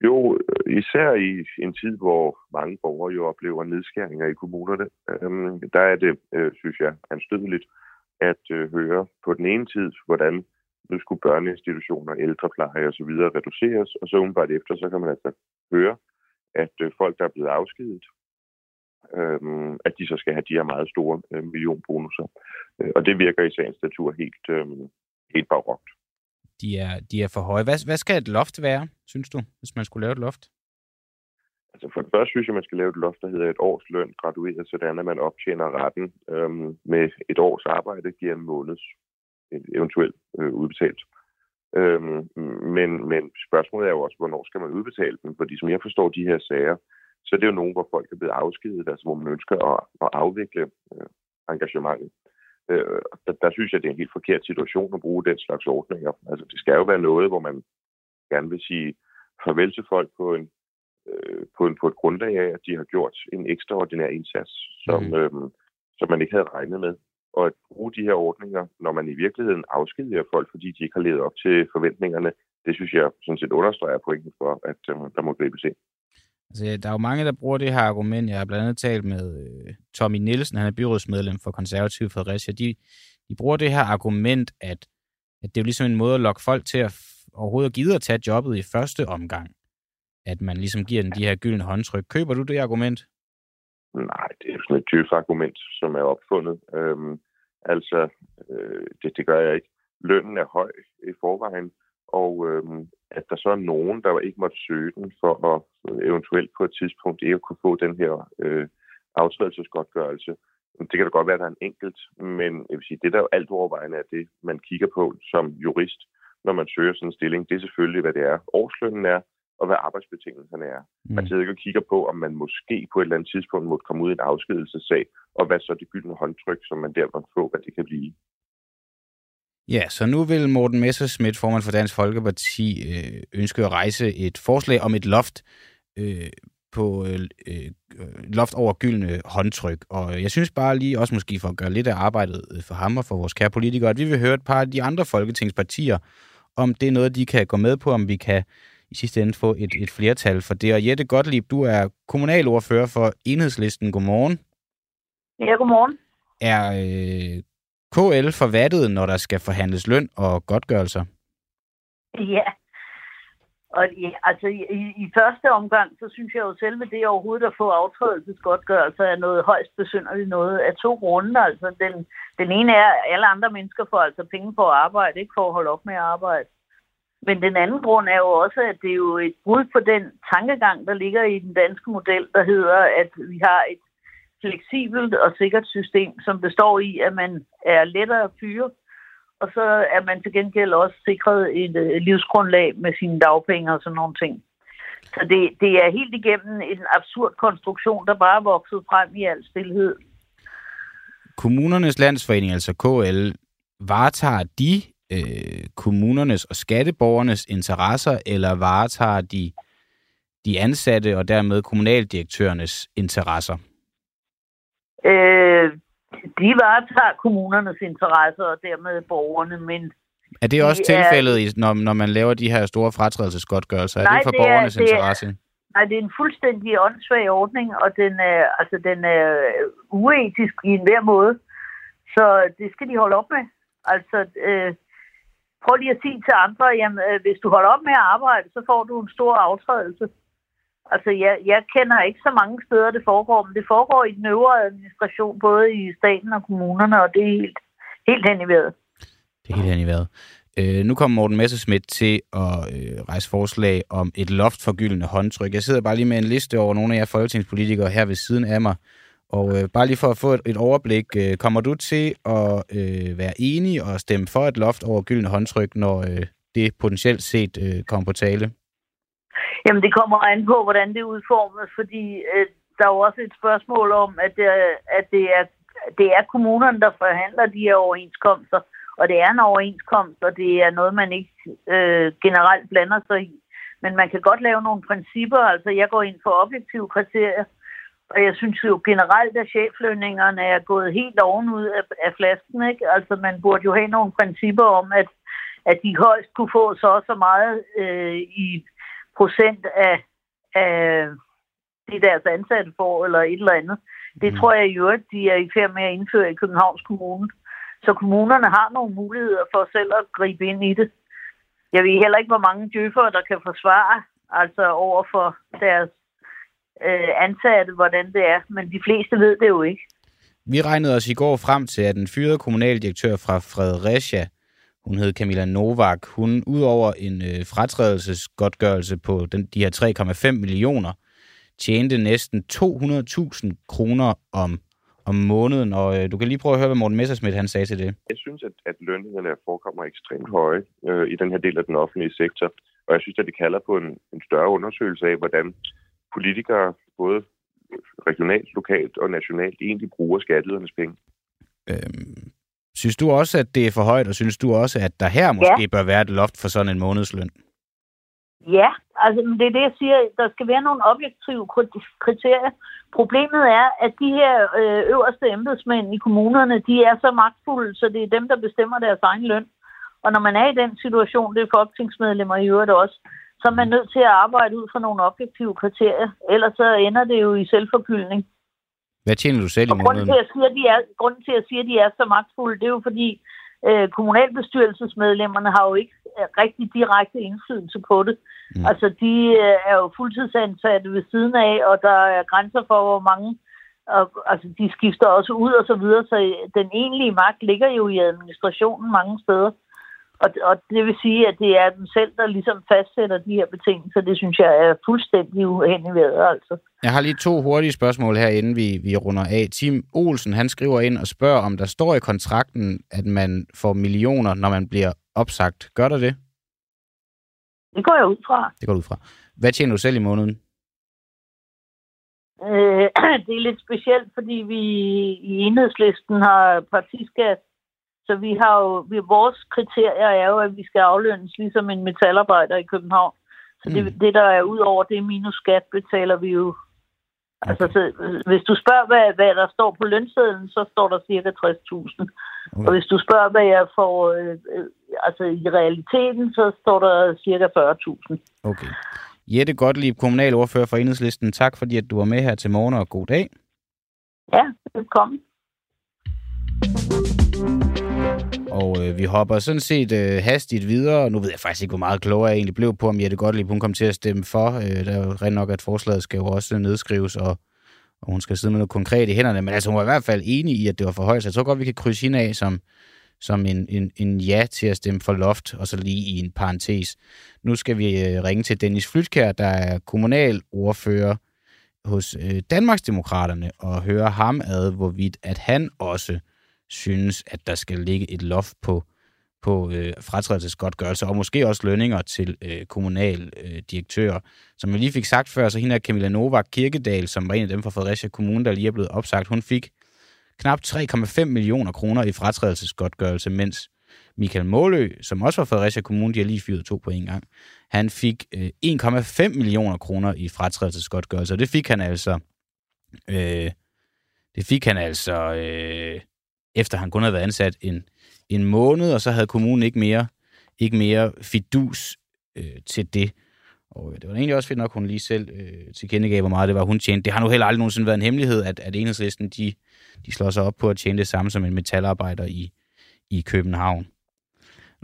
Speaker 4: Jo, især i en tid, hvor mange borgere jo oplever nedskæringer i kommunerne, øhm, der er det, øh, synes jeg, anstødeligt at øh, høre på den ene tid, hvordan nu skulle børneinstitutioner, ældrepleje osv. reduceres, og så umiddelbart efter, så kan man altså høre, at øh, folk, der er blevet afskedet, øhm, at de så skal have de her meget store øh, millionbonusser. Øh, og det virker i sagens natur helt, øh, helt barokt
Speaker 1: de er, de er for høje. Hvad, hvad skal et loft være, synes du, hvis man skulle lave et loft?
Speaker 4: Altså for det første synes jeg, man skal lave et loft, der hedder et års løn gradueret, sådan at man optjener retten øhm, med et års arbejde, giver en måneds eventuelt øh, udbetalt. Øhm, men, men spørgsmålet er jo også, hvornår skal man udbetale den? Fordi som jeg forstår de her sager, så er det jo nogen, hvor folk er blevet afskedet, altså hvor man ønsker at, at afvikle øh, engagementet. Øh, der, der synes jeg, det er en helt forkert situation at bruge den slags ordninger. Altså, det skal jo være noget, hvor man gerne vil sige farvel til folk på, en, øh, på, en, på et grundlag af, at de har gjort en ekstraordinær indsats, som, mm. øh, som man ikke havde regnet med. Og at bruge de her ordninger, når man i virkeligheden afskediger folk, fordi de ikke har levet op til forventningerne, det synes jeg sådan set understreger pointen for, at øh, der må gribes ind.
Speaker 1: Altså, der er jo mange, der bruger det her argument. Jeg har blandt andet talt med øh, Tommy Nielsen, han er byrådsmedlem for Konservativ Fredericia. De, de bruger det her argument, at, at det er jo ligesom en måde at lokke folk til at overhovedet give at tage jobbet i første omgang. At man ligesom giver den de her gyldne håndtryk. Køber du det argument?
Speaker 4: Nej, det er sådan et djøf argument, som er opfundet. Øhm, altså, øh, det, det gør jeg ikke. Lønnen er høj i forvejen, og øhm, at der så er nogen, der ikke måtte søge den for at eventuelt på et tidspunkt ikke kunne få den her øh, aftrædelsesgodtgørelse. Det kan da godt være, at der er en enkelt, men jeg vil sige, det der jo alt overvejende er det, man kigger på som jurist, når man søger sådan en stilling, det er selvfølgelig, hvad det er, årslønnen er, og hvad arbejdsbetingelserne er. Mm. Man sidder ikke og kigger på, om man måske på et eller andet tidspunkt måtte komme ud i en afskedelsessag, og hvad så det gyldne håndtryk, som man der måtte få, hvad det kan blive.
Speaker 1: Ja, så nu vil Morten Messerschmidt, formand for Dansk Folkeparti, øh, ønske at rejse et forslag om et loft øh, på øh, øh, loft over gyldne håndtryk. Og jeg synes bare lige, også måske for at gøre lidt af arbejdet øh, for ham og for vores kære politikere, at vi vil høre et par af de andre folketingspartier, om det er noget, de kan gå med på, om vi kan i sidste ende få et, et flertal for det. Og Jette Gottlieb, du er kommunalordfører for Enhedslisten. Godmorgen.
Speaker 5: Ja, godmorgen.
Speaker 1: Er øh, KL forvattet, når der skal forhandles løn og godtgørelser?
Speaker 5: Ja, og ja, altså i, i første omgang, så synes jeg jo selve det overhovedet at få aftrædelsesgodtgørelse er noget højst besynderligt noget af to grunde. Altså den, den ene er, at alle andre mennesker får altså penge på at arbejde, ikke for at holde op med at arbejde. Men den anden grund er jo også, at det er jo et brud på den tankegang, der ligger i den danske model, der hedder, at vi har et fleksibelt og sikkert system, som består i, at man er lettere at fyre, og så er man til gengæld også sikret et øh, livsgrundlag med sine dagpenge og sådan nogle ting. Så det, det er helt igennem en absurd konstruktion, der bare er vokset frem i al stillhed.
Speaker 1: Kommunernes Landsforening, altså KL, varetager de øh, kommunernes og skatteborgernes interesser, eller varetager de de ansatte og dermed kommunaldirektørernes interesser?
Speaker 5: Øh, de varetager kommunernes interesser og dermed borgerne, men
Speaker 1: er det også de tilfældet, er, når, når man laver de her store fratrædelsesgodtgørelser? Er nej, det for det borgernes er, det interesse? Er,
Speaker 5: nej, det er en fuldstændig åndssvag ordning, og den er, altså, den er uetisk i enhver måde. Så det skal de holde op med. Altså, øh, prøv lige at sige til andre, jamen, øh, hvis du holder op med at arbejde, så får du en stor aftrædelse. Altså, jeg, jeg kender ikke så mange steder, det foregår, men det foregår i den øvre administration, både i staten og kommunerne, og det er helt, helt hen i vejret.
Speaker 1: Det er helt hen i vejret. Øh, nu kommer Morten Messerschmidt til at øh, rejse forslag om et loft for gyldne håndtryk. Jeg sidder bare lige med en liste over nogle af jer folketingspolitikere her ved siden af mig. Og øh, bare lige for at få et, et overblik, øh, kommer du til at øh, være enig og stemme for et loft over gyldne håndtryk, når øh, det potentielt set øh, kommer på tale?
Speaker 5: Jamen, det kommer an på, hvordan det udformes, fordi øh, der er jo også et spørgsmål om, at, det, at det, er, det er kommunerne, der forhandler de her overenskomster, og det er en overenskomst, og det er noget, man ikke øh, generelt blander sig i. Men man kan godt lave nogle principper, altså jeg går ind for objektive kriterier, og jeg synes jo generelt, at cheflønningerne er gået helt ovenud af, af flasken. Ikke? Altså man burde jo have nogle principper om, at, at de højst kunne få så og så meget øh, i procent af, af det deres ansatte får, eller et eller andet. Det mm. tror jeg jo, at de er i færd med at indføre i Københavns Kommune. Så kommunerne har nogle muligheder for selv at gribe ind i det. Jeg ved heller ikke, hvor mange djøffere, der kan forsvare altså over for deres øh, ansatte, hvordan det er. Men de fleste ved det jo ikke.
Speaker 1: Vi regnede os i går frem til, at den fyrede kommunaldirektør fra Fredericia hun hed Camilla Novak, hun udover en øh, fratrædelsesgodtgørelse på den, de her 3,5 millioner, tjente næsten 200.000 kroner om, om måneden. Og øh, du kan lige prøve at høre, hvad Morten Messersmith han sagde til det.
Speaker 4: Jeg synes, at, at lønningerne forekommer ekstremt høje øh, i den her del af den offentlige sektor. Og jeg synes, at det kalder på en, en større undersøgelse af, hvordan politikere, både regionalt, lokalt og nationalt, egentlig bruger skatteydernes penge.
Speaker 1: Øhm, Synes du også, at det er for højt, og synes du også, at der her måske ja. bør være et loft for sådan en månedsløn?
Speaker 5: Ja, altså det er det, jeg siger. Der skal være nogle objektive kriterier. Problemet er, at de her øh, øverste embedsmænd i kommunerne, de er så magtfulde, så det er dem, der bestemmer deres egen løn. Og når man er i den situation, det er folketingsmedlemmer i øvrigt også, så er man nødt til at arbejde ud fra nogle objektive kriterier. Ellers så ender det jo i selvforkyldning.
Speaker 1: Hvad tjener du selv i måneden?
Speaker 5: Grunden til, at sige, at de er, grunden til, at sige, at de er så magtfulde, det er jo fordi, øh, kommunalbestyrelsesmedlemmerne har jo ikke øh, rigtig direkte indflydelse på det. Mm. Altså, de øh, er jo fuldtidsansatte ved siden af, og der er grænser for, hvor mange og, altså, de skifter også ud og så videre, så den egentlige magt ligger jo i administrationen mange steder. Og, og det vil sige, at det er dem selv, der ligesom fastsætter de her betingelser. Det synes jeg er fuldstændig uhendigt altså.
Speaker 1: Jeg har lige to hurtige spørgsmål her, inden vi, vi runder af. Tim Olsen, han skriver ind og spørger, om der står i kontrakten, at man får millioner, når man bliver opsagt. Gør der det?
Speaker 5: Det går jeg ud fra.
Speaker 1: Det går ud fra. Hvad tjener du selv i måneden?
Speaker 5: Øh, *clears throat* det er lidt specielt, fordi vi i enhedslisten har partiskat Så vi har jo, vi, vores kriterier er jo, at vi skal aflønnes ligesom en metalarbejder i København. Så det,
Speaker 1: Mm.
Speaker 5: det der er ud over det minus skat, betaler vi jo. Okay. Altså, så, hvis du spørger, hvad, hvad der står på lønsedlen, så står der cirka 60.000.
Speaker 1: Okay.
Speaker 5: Og hvis du spørger, hvad jeg får øh, øh, altså i realiteten, så står der cirka 40.000.
Speaker 1: Okay. Jette Gottlieb, kommunalordfører for Enhedslisten. Tak fordi, at du var med her til morgen, og god dag.
Speaker 5: Ja, velkommen.
Speaker 1: Og øh, vi hopper sådan set øh, hastigt videre. Nu ved jeg faktisk ikke, hvor meget klogere jeg egentlig blev på, om Jette Gottlieb hun kom til at stemme for. Øh, der er jo rent nok, at forslaget skal jo også nedskrives, og, og hun skal sidde med noget konkret i hænderne. Men altså, hun var i hvert fald enig i, at det var for højt. Så jeg tror godt, vi kan krydse hende af som, som en, en, en ja til at stemme for loft, og så lige i en parentes. Nu skal vi øh, ringe til Dennis Flytkær, der er kommunalordfører hos øh, Danmarksdemokraterne, og høre ham ad, hvorvidt at han også synes, at der skal ligge et loft på, på øh, fratrædelsesgodtgørelse, og måske også lønninger til øh, kommunaldirektører. Øh, Som jeg lige fik sagt før, så hende er Camilla Novak Kirkedal, som var en af dem fra Fredericia Kommune, der lige er blevet opsagt, hun fik knap 3,5 millioner kroner i fratrædelsesgodtgørelse, mens Michael Målø, som også var Fredericia Kommune, de har lige fyret to på en gang, han fik øh, 1,5 millioner kroner i fratrædelsesgodtgørelse, og det fik han altså øh, det fik han altså øh, efter han kun havde været ansat en, en måned, og så havde kommunen ikke mere, ikke mere fidus øh, til det. Og øh, det var egentlig også fedt nok, hun lige selv øh, tilkendegav, hvor meget det var, hun tjente. Det har nu heller aldrig nogensinde været en hemmelighed, at, at enhedslisten, de, de slår sig op på at tjene det samme som en metalarbejder i, i København.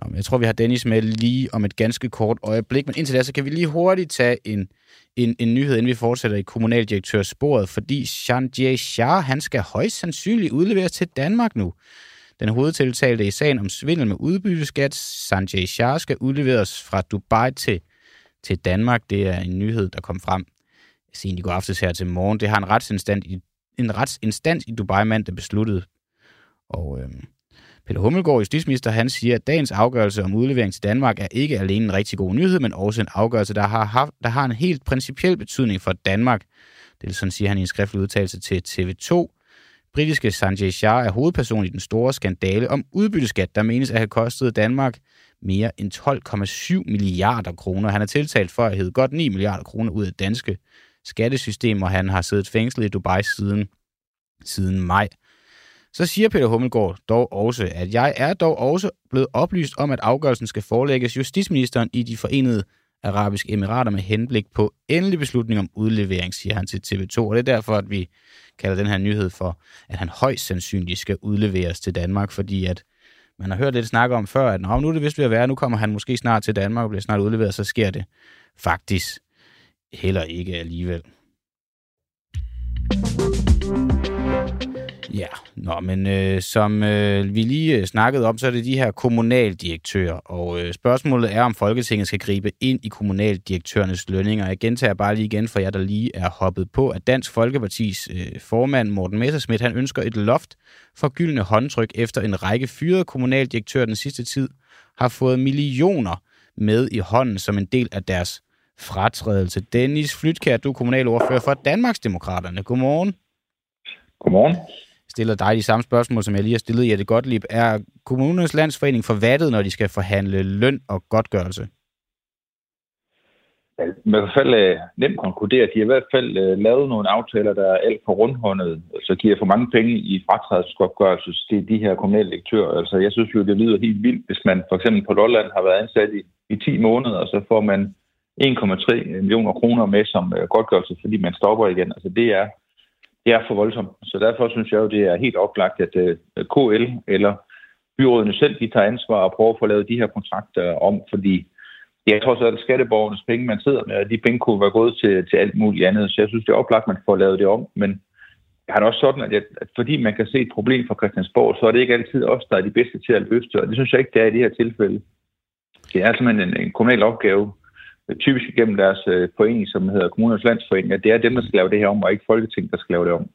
Speaker 1: Nå, men jeg tror, vi har Dennis med lige om et ganske kort øjeblik, men indtil da, så kan vi lige hurtigt tage en, en, en nyhed, inden vi fortsætter i kommunaldirektørsporet, fordi Sanjay Shah, han skal højst sandsynligt udleveres til Danmark nu. Den hovedtiltalte i sagen om svindel med udbytteskat, Sanjay Shah, skal udleveres fra Dubai til, til Danmark. Det er en nyhed, der kom frem sent i går aftes her til morgen. Det har en retsinstans i, en retsinstans i Dubai mandag besluttet. Og øhm, Peter Hummelgaard, justitsminister, han siger, at dagens afgørelse om udlevering til Danmark er ikke alene en rigtig god nyhed, men også en afgørelse, der har, haft, der har en helt principiel betydning for Danmark. Det er sådan, siger han i en skriftlig udtalelse til TV2. Britiske Sanjay Shah er hovedperson i den store skandale om udbytteskat, der menes at have kostet Danmark mere end 12,7 milliarder kroner. Han er tiltalt for at have godt 9 milliarder kroner ud af danske skattesystem, og han har siddet fængslet i Dubai siden, siden maj. Så siger Peter Hummelgaard dog også, at jeg er dog også blevet oplyst om, at afgørelsen skal forelægges justitsministeren i de forenede arabiske emirater med henblik på endelig beslutning om udlevering, siger han til TV2. Og det er derfor, at vi kalder den her nyhed for, at han højst sandsynligt skal udleveres til Danmark, fordi at man har hørt lidt snak om før, at nu er det vist ved at være, nu kommer han måske snart til Danmark og bliver snart udleveret, så sker det faktisk heller ikke alligevel. Ja, nå, men øh, som øh, vi lige øh, snakkede om, så er det de her kommunaldirektører, og øh, spørgsmålet er, om Folketinget skal gribe ind i kommunaldirektørernes lønninger. Jeg gentager bare lige igen for jer, der lige er hoppet på, at Dansk Folkepartis øh, formand Morten Messerschmidt, han ønsker et loft for gyldne håndtryk efter en række fyrede kommunaldirektører den sidste tid har fået millioner med i hånden som en del af deres fratrædelse. Dennis Flytkær, du er kommunalordfører for Danmarksdemokraterne. Godmorgen
Speaker 3: Godmorgen
Speaker 1: stiller dig de samme spørgsmål, som jeg lige har stillet Jette Gottlieb. Er kommunernes landsforening forvattet, når de skal forhandle løn og godtgørelse?
Speaker 6: Man kan i hvert fald øh, nemt konkludere, at de har i hvert fald øh, lavet nogle aftaler, der er alt for rundhåndet, så giver for mange penge i fratrædelsesopgørelse til de her kommunale lektører. Altså, jeg synes jo, det lyder helt vildt, hvis man for eksempel på Lolland har været ansat i, i 10 måneder, og så får man 1,3 millioner kroner med som øh, godtgørelse, fordi man stopper igen. Altså, det er, det er for voldsomt. Så derfor synes jeg jo, det er helt oplagt, at øh, KL eller byrådene selv, de tager ansvar og prøver at få lavet de her kontrakter om, fordi det er trods alt skatteborgernes penge, man sidder med, og de penge kunne være gået til, til alt muligt andet. Så jeg synes, det er oplagt, at man får lavet det om. Men jeg har det også sådan, at, jeg, at fordi man kan se et problem for Christiansborg, så er det ikke altid os, der er de bedste til at løse det. Og det synes jeg ikke, det er i det her tilfælde. Det er simpelthen en, en kommunal opgave, Øh, typisk gennem deres øh, forening, som hedder Kommunernes Landsforening, at det er dem, der skal lave det her om, og ikke Folketinget, der skal lave det om.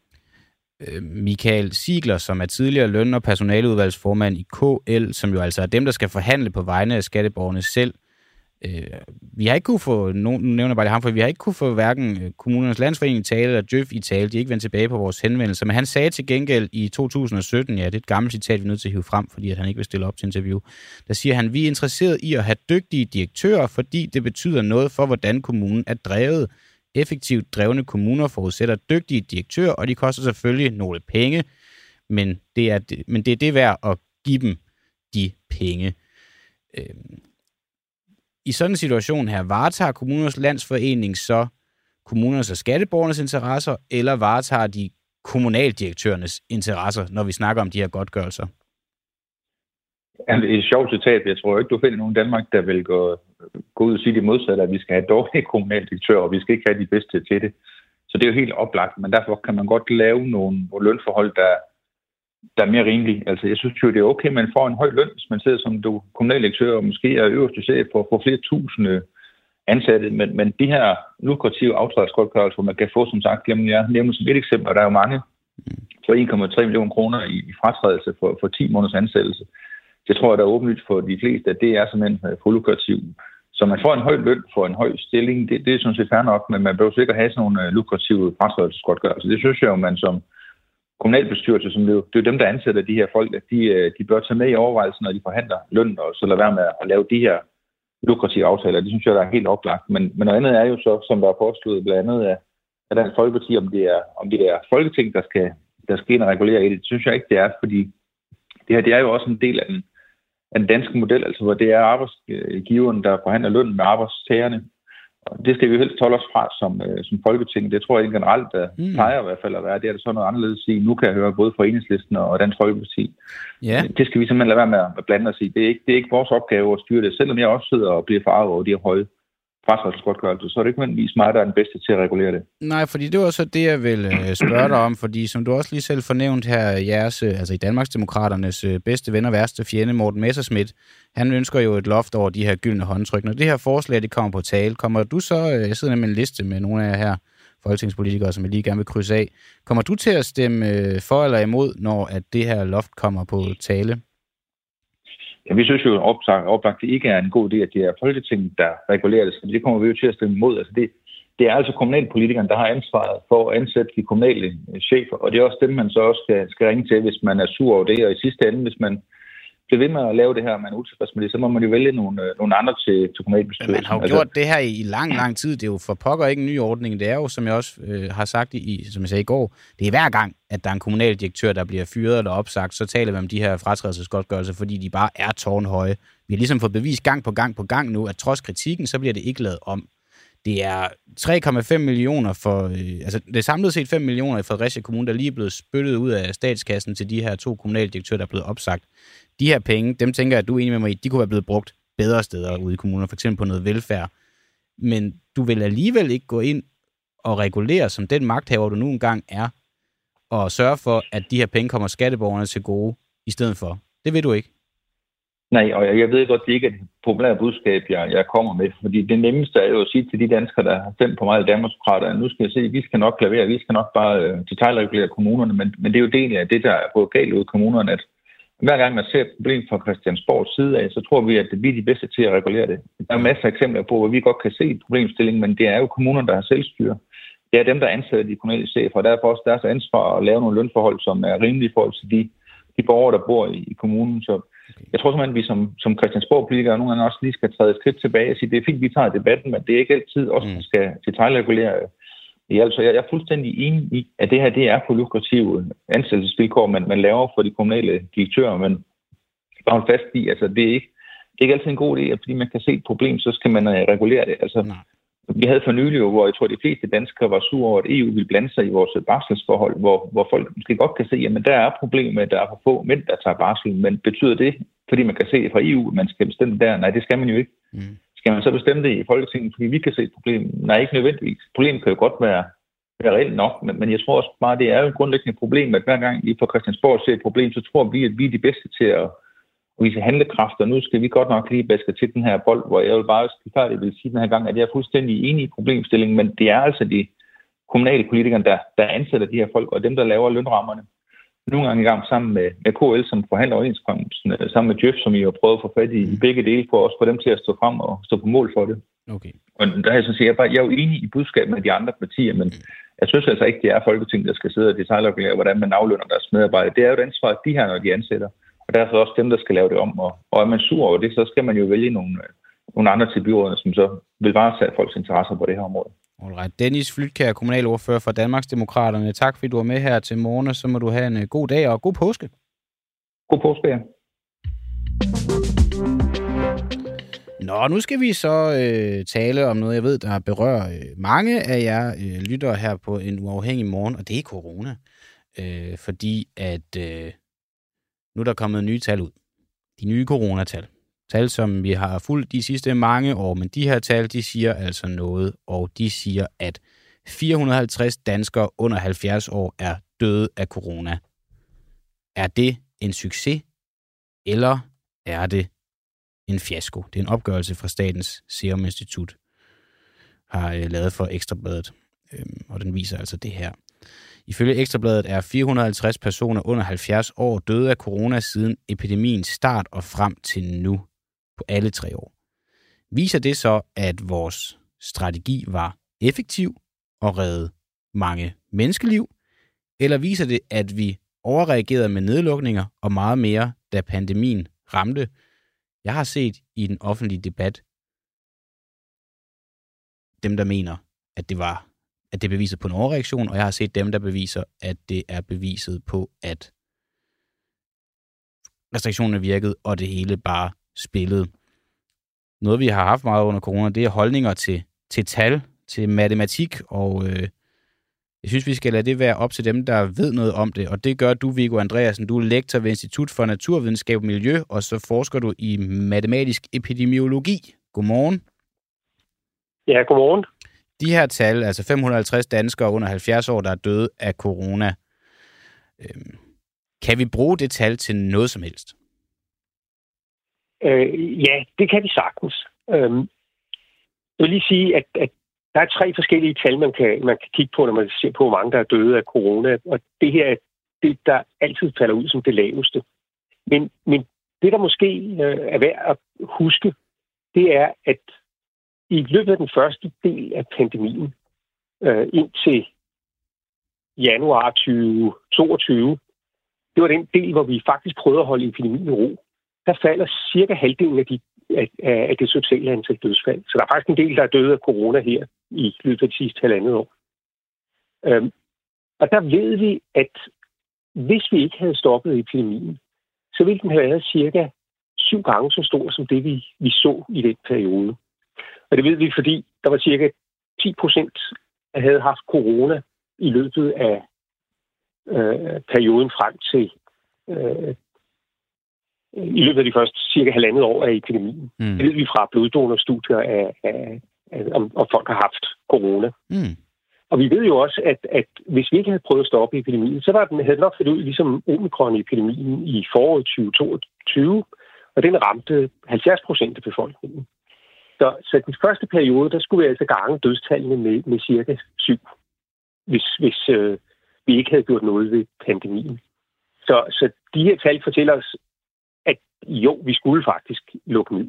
Speaker 1: Øh, Michael Sigler, som er tidligere løn- og personaleudvalgsformand i KL, som jo altså er dem, der skal forhandle på vegne af skatteborgerne selv, Øh, vi har ikke kunne få, nu nævner bare det ham, for vi har ikke kunne få hverken øh, kommunernes landsforening i tale eller Djøf i tale. De er ikke vendt tilbage på vores henvendelser. Men han sagde til gengæld i 2017, ja, det er et gammelt citat, vi er nødt til at hive frem, fordi at han ikke vil stille op til interview. Der siger han, vi er interesseret i at have dygtige direktører, fordi det betyder noget for, hvordan kommunen er drevet. Effektivt drevne kommuner forudsætter dygtige direktører, og de koster selvfølgelig nogle penge, men det er, men det, er det værd at give dem de penge. Øh, i sådan en situation her, varetager kommunernes landsforening så kommunernes og skatteborgernes interesser, eller varetager de kommunaldirektørernes interesser, når vi snakker om de her godtgørelser?
Speaker 6: Det er et sjovt citat. Jeg tror ikke, du finder nogen i Danmark, der vil gå, gå ud og sige det modsatte, at vi skal have dårlige kommunaldirektører, og vi skal ikke have de bedste til det. Så det er jo helt oplagt, men derfor kan man godt lave nogle lønforhold, der, der er mere rimelig. Altså, jeg synes jo, det er okay, at man får en høj løn, hvis man sidder som du kommunaldirektør og måske er øverste chef for, for flere tusinde ansatte. Men, men de her lukrative aftrædelsesgodtgørelser, hvor man kan få, som sagt, jamen jeg nævner som et eksempel, og der er jo mange for 1,3 millioner kroner i, i fratrædelse for, for 10 måneders ansættelse. Det tror jeg, der er åbenlyst for de fleste, at det er simpelthen øh, for lukrativt. Så man får en høj løn for en høj stilling, det, det er sådan set fair nok, men man bør sikkert have sådan nogle øh, lukrative fratrædelsesgodtgørelser. Det synes jeg jo, man som kommunalbestyrelse, som det, det er dem, der ansætter de her folk, at de, øh, de bør tage med i overvejelsen, når de forhandler løn, og så lade være med at lave de her lukrative aftaler. Det synes jeg, der er helt oplagt. Men, men noget andet er jo så, som der er foreslået blandt andet af, af Dansk Folkeparti, om det er, om det er Folketing, der skal, der skal ind og regulere i det. Det synes jeg ikke, det er, fordi det her det er jo også en del af den, af den danske model, altså hvor det er arbejdsgiveren, der forhandler løn med arbejdstagerne. Det skal vi jo helst holde os fra som, øh, som folketing. Det tror jeg generelt der mm. plejer i hvert fald at være. Det er det så noget anderledes i. Nu kan jeg høre både fra Enhedslisten og Dansk Folkeparti.
Speaker 1: Yeah.
Speaker 6: Det skal vi simpelthen lade være med at blande os i. Det er ikke, det er ikke vores opgave at styre det. Selvom jeg også sidder og bliver farvet over de her høje fratragsgodtgørelse, så er det ikke nødvendigvis mig, der er den bedste til at regulere det.
Speaker 1: Nej, fordi det var så det, jeg ville øh, spørge dig om, fordi som du også lige selv fornævnt her, jeres, øh, altså i Danmarksdemokraternes øh, bedste ven og værste fjende, Morten Messerschmidt, han ønsker jo et loft over de her gyldne håndtryk. Når det her forslag, det kommer på tale, kommer du så, jeg sidder med en liste med nogle af jer her, folketingspolitikere, som jeg lige gerne vil krydse af. Kommer du til at stemme for eller imod, når at det her loft kommer på tale?
Speaker 6: Ja, vi synes jo oplagt, det ikke er en god idé, at det er Folketinget, der regulerer det. Så det kommer vi jo til at stemme imod. Altså det, det er altså kommunalpolitikerne, der har ansvaret for at ansætte de kommunale chefer, og det er også dem, man så også skal, skal ringe til, hvis man er sur over det. Og i sidste ende, hvis man bliver ved med at lave det her, man er utilfreds med det, så må man jo vælge nogle, øh, nogle andre til, til kommunalbestyrelsen.
Speaker 1: Men man har jo altså, gjort det her i lang, lang tid. Det er jo for pokker ikke en ny ordning. Det er jo, som jeg også øh, har sagt, i, som jeg sagde i går, det er hver gang, at der er en kommunaldirektør, der bliver fyret eller opsagt, så taler vi om de her fratrædelsesgodtgørelser, fordi de bare er tårnhøje. Vi har ligesom fået bevist gang på gang på gang nu, at trods kritikken, så bliver det ikke lavet om. Det er 3,5 millioner for, øh, altså det er samlet set 5 millioner i Fredericia Kommune, der lige er blevet spyttet ud af statskassen til de her to kommunaldirektører, der er blevet opsagt de her penge, dem tænker jeg, at du er enig med mig i, de kunne være blevet brugt bedre steder ude i kommunerne, for eksempel på noget velfærd. Men du vil alligevel ikke gå ind og regulere som den magthaver, du nu engang er, og sørge for, at de her penge kommer skatteborgerne til gode i stedet for. Det vil du ikke.
Speaker 6: Nej, og jeg ved godt, det ikke er det populære budskab, jeg, jeg kommer med, fordi det nemmeste er jo at sige til de danskere, der har stemt på mig i Danmarksdemokrater, at nu skal jeg se, vi skal nok klavere, vi skal nok bare øh, detaljregulere kommunerne, men, men det er jo del af det, der er gået galt ud i kommunerne, at hver gang man ser et problem fra Christiansborgs side af, så tror vi, at vi er de bedste til at regulere det. Der er masser af eksempler på, hvor vi godt kan se problemstillingen, men det er jo kommunerne, der har selvstyre. Det er dem, der ansætter de kommunale chefer, og derfor også deres ansvar at lave nogle lønforhold, som er rimelige i forhold til de, de borgere, der bor i, i kommunen. Så jeg tror simpelthen, at vi som, som Christiansborg-politikere nogle gange også lige skal træde et skridt tilbage og sige, det er fint, vi tager debatten, men det er ikke altid os, der skal detaljregulere Ja, altså, jeg er fuldstændig enig i, at det her det er på lukrative ansættelsesvilkår, man, man laver for de kommunale direktører, men bare hold fast i, altså det er ikke, det er ikke altid en god idé, at fordi man kan se et problem, så skal man uh, regulere det. Altså, Nej. Vi havde for nylig hvor jeg tror, de fleste danskere var sure over, at EU ville blande sig i vores barselsforhold, hvor, hvor folk måske godt kan se, at der er problemer med, at der er for få mænd, der tager barsel. Men betyder det, fordi man kan se fra EU, at man skal bestemme der? Nej, det skal man jo ikke. Mm. Skal man så bestemme det i Folketinget, fordi vi kan se et problem? Nej, ikke nødvendigvis. Problemet kan jo godt være, være reelt nok, men, men jeg tror også bare, det er jo et grundlæggende problem, at hver gang vi på Christiansborg ser et problem, så tror vi, at vi er de bedste til at vise handlekraft, og nu skal vi godt nok lige baske til den her bold, hvor jeg vil bare færdigt vil sige den her gang, at jeg er fuldstændig enig i problemstillingen, men det er altså de kommunale politikere, der, der ansætter de her folk, og dem, der laver lønrammerne. nogle gange i gang sammen med, med KL, som forhandler overenskomsten, øh, sammen med Jeff, som I har prøvet at få fat i, i begge dele, for også få dem til at stå frem og stå på mål for det.
Speaker 1: Okay.
Speaker 6: Og der er jeg så siger, jeg, bare, jeg er jo enig i budskabet med de andre partier, men jeg synes altså ikke, det er Folketinget, der skal sidde og detaljregulere, hvordan man aflønner deres medarbejdere. Det er jo et ansvar, de her, når de ansætter. Og derfor også dem, der skal lave det om. Og, og er man sur over det, så skal man jo vælge nogle, nogle andre til byrådene, som så vil varetage folks interesser på det her område.
Speaker 1: Alright. Dennis Flytkær, kommunalordfører for Danmarksdemokraterne. Tak fordi du var med her til morgen, så må du have en øh, god dag og god påske.
Speaker 6: God påske, ja.
Speaker 1: Nå, nu skal vi så øh, tale om noget, jeg ved, der berører øh, mange af jer øh, lyttere her på en uafhængig morgen, og det er corona. Øh, fordi at øh, nu er der kommet nye tal ud. De nye coronatal. Tal, som vi har fulgt de sidste mange år, men de her tal, de siger altså noget, og de siger, at 450 danskere under 70 år er døde af corona. Er det en succes, eller er det en fiasko? Det er en opgørelse fra Statens Serum Institut, har øh, lavet for Ekstrabladet, øhm, og den viser altså det her. Ifølge Ekstrabladet er 450 personer under 70 år døde af corona siden epidemiens start og frem til nu på alle tre år. Viser det så, at vores strategi var effektiv og redde mange menneskeliv, eller viser det, at vi overreagerede med nedlukninger og meget mere, da pandemien ramte? Jeg har set i den offentlige debat dem, der mener, at det var at det beviset på en overreaktion, og jeg har set dem, der beviser, at det er beviset på, at restriktionerne virkede, og det hele bare spillede. Noget, vi har haft meget under corona, det er holdninger til, til tal, til matematik, og øh, jeg synes, vi skal lade det være op til dem, der ved noget om det, og det gør du, Viggo Andreasen. Du er lektor ved Institut for Naturvidenskab og Miljø, og så forsker du i matematisk epidemiologi. Godmorgen.
Speaker 7: Ja, godmorgen.
Speaker 1: De her tal, altså 550 danskere under 70 år, der er døde af corona, øhm, kan vi bruge det tal til noget som helst?
Speaker 7: Øh, ja, det kan vi sagtens. Øhm, jeg vil lige sige, at, at der er tre forskellige tal, man kan, man kan kigge på, når man ser på, hvor mange der er døde af corona. Og det her er det, der altid falder ud som det laveste. Men, men det, der måske øh, er værd at huske, det er, at i løbet af den første del af pandemien, øh, indtil januar 2022, det var den del, hvor vi faktisk prøvede at holde epidemien i ro. Der falder cirka halvdelen af, de, af, af det sociale antal dødsfald. Så der er faktisk en del, der er døde af corona her i løbet af de sidste halvandet år. Øhm, og der ved vi, at hvis vi ikke havde stoppet epidemien, så ville den have været cirka syv gange så stor som det, vi, vi så i den periode. Og det ved vi, fordi der var cirka 10 procent, der havde haft corona i løbet af øh, perioden frem til øh, i løbet af de første cirka halvandet år af epidemien. Mm. Det ved vi fra bloddonorstudier af, af, af om, om folk har haft corona.
Speaker 1: Mm.
Speaker 7: Og vi ved jo også, at, at hvis vi ikke havde prøvet at stoppe epidemien, så var den, havde den nok set ud ligesom omikron-epidemien i foråret 2022, og den ramte 70 procent af befolkningen. Så, så den første periode, der skulle vi altså gange dødstallene med, med cirka syv, hvis, hvis øh, vi ikke havde gjort noget ved pandemien. Så, så de her tal fortæller os, at jo, vi skulle faktisk lukke ned.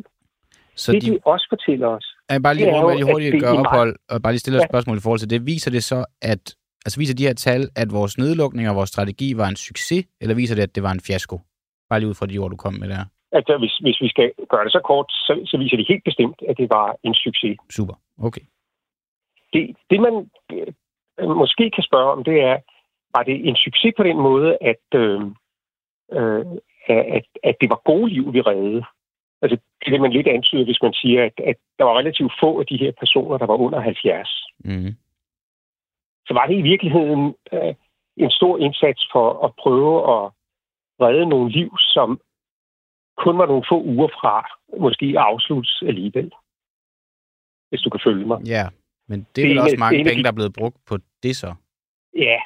Speaker 7: Så det, de, de også fortæller os...
Speaker 1: Jeg bare lige, jo, lige hurtigt gøre ophold, og bare lige stille et ja. spørgsmål i forhold til det. Viser det så, at... Altså viser de her tal, at vores nedlukning og vores strategi var en succes, eller viser det, at det var en fiasko? Bare lige ud fra de ord, du kom med der
Speaker 7: at hvis, hvis vi skal gøre det så kort, så, så viser det helt bestemt, at det var en succes.
Speaker 1: Super, okay.
Speaker 7: Det, det man øh, måske kan spørge om, det er, var det en succes på den måde, at, øh, øh, at, at det var gode liv, vi reddede? Altså, det vil man lidt antyde, hvis man siger, at, at der var relativt få af de her personer, der var under 70.
Speaker 1: Mm.
Speaker 7: Så var det i virkeligheden øh, en stor indsats for at prøve at redde nogle liv, som kun var nogle få uger fra måske afsluttes alligevel. Hvis du kan følge mig.
Speaker 1: Ja, men det er vel også mange penge, der er blevet brugt på det så?
Speaker 7: Ja,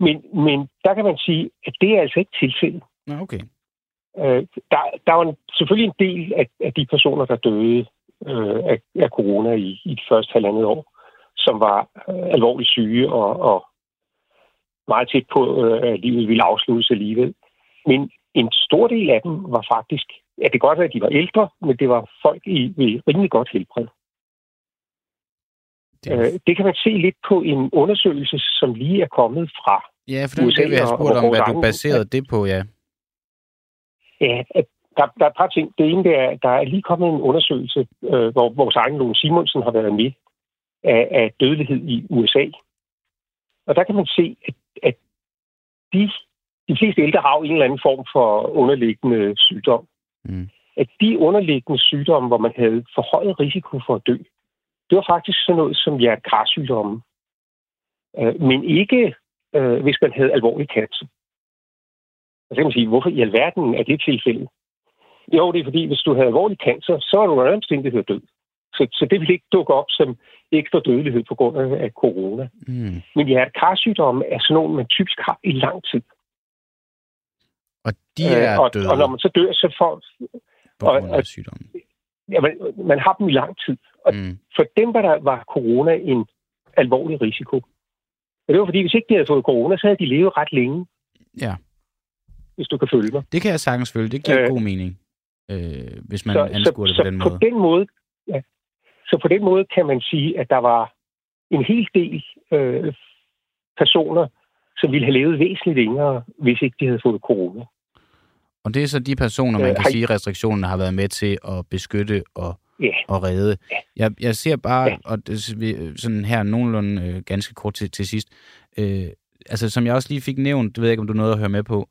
Speaker 7: men, men der kan man sige, at det er altså ikke tilfældet.
Speaker 1: Nå, okay.
Speaker 7: Øh, der, der var en, selvfølgelig en del af, af de personer, der døde øh, af, af corona i, i de første halvandet år, som var øh, alvorligt syge og, og meget tæt på, øh, at livet ville afsluttes alligevel. Men en stor del af dem var faktisk, at det godt var, at de var ældre, men det var folk i, i rimelig godt helbred.
Speaker 1: Det,
Speaker 7: Øh, det kan man se lidt på en undersøgelse, som lige er kommet fra.
Speaker 1: ja, for
Speaker 7: USA
Speaker 1: det vil jeg spurgt om, hvad du baserede det på, ja.
Speaker 7: Ja, der, der er et par ting. Det ene det er, der er lige kommet en undersøgelse, øh, hvor vores egen Lone Simonsen har været med, af, af dødelighed i USA. Og der kan man se, at, at de, de fleste ældre har jo en eller anden form for underliggende sygdom.
Speaker 1: Mm.
Speaker 7: At de underliggende sygdomme, hvor man havde forhøjet risiko for at dø, det var faktisk sådan noget som hjertekarsygdomme. Øh, men ikke, øh, hvis man havde alvorlig cancer. Og så kan man sige, hvorfor i alverden er det tilfældet? Jo, det er fordi, hvis du havde alvorlig cancer, så er du under omstændighed død. Så, så det vil ikke dukke op som ekstra dødelighed på grund af, af corona.
Speaker 1: Mm.
Speaker 7: Men hjertekarsygdomme er sådan nogle, man typisk har i lang tid.
Speaker 1: Og de er
Speaker 7: Øh, og,
Speaker 1: døde
Speaker 7: og når man så dør, så får
Speaker 1: på
Speaker 7: og-
Speaker 1: grund af
Speaker 7: og-
Speaker 1: sygdommen.
Speaker 7: ja, man, man har dem i lang tid. Og
Speaker 1: Mm.
Speaker 7: for dem var, der, var corona en alvorlig risiko. Og det var fordi, hvis ikke de havde fået corona, så havde de levet ret længe,
Speaker 1: Ja,
Speaker 7: hvis du kan følge mig.
Speaker 1: det kan jeg sagtens følge. Det giver øh,
Speaker 7: Øh,
Speaker 1: god mening, øh, hvis man
Speaker 7: så,
Speaker 1: anskuer det
Speaker 7: så,
Speaker 1: på den
Speaker 7: så
Speaker 1: måde.
Speaker 7: På den måde ja, så på den måde kan man sige, at der var en hel del øh, personer, som ville have levet væsentligt længere, hvis ikke de havde fået corona.
Speaker 1: Og det er så de personer, man
Speaker 7: Øh,
Speaker 1: kan sige, restriktionerne har været med til at beskytte og,
Speaker 7: Ja.
Speaker 1: og redde. Jeg, jeg ser bare,
Speaker 7: Ja.
Speaker 1: og det, sådan her nogenlunde øh, ganske kort til, til sidst, øh, altså som jeg også lige fik nævnt, det ved jeg ikke, om du nåede at høre med på,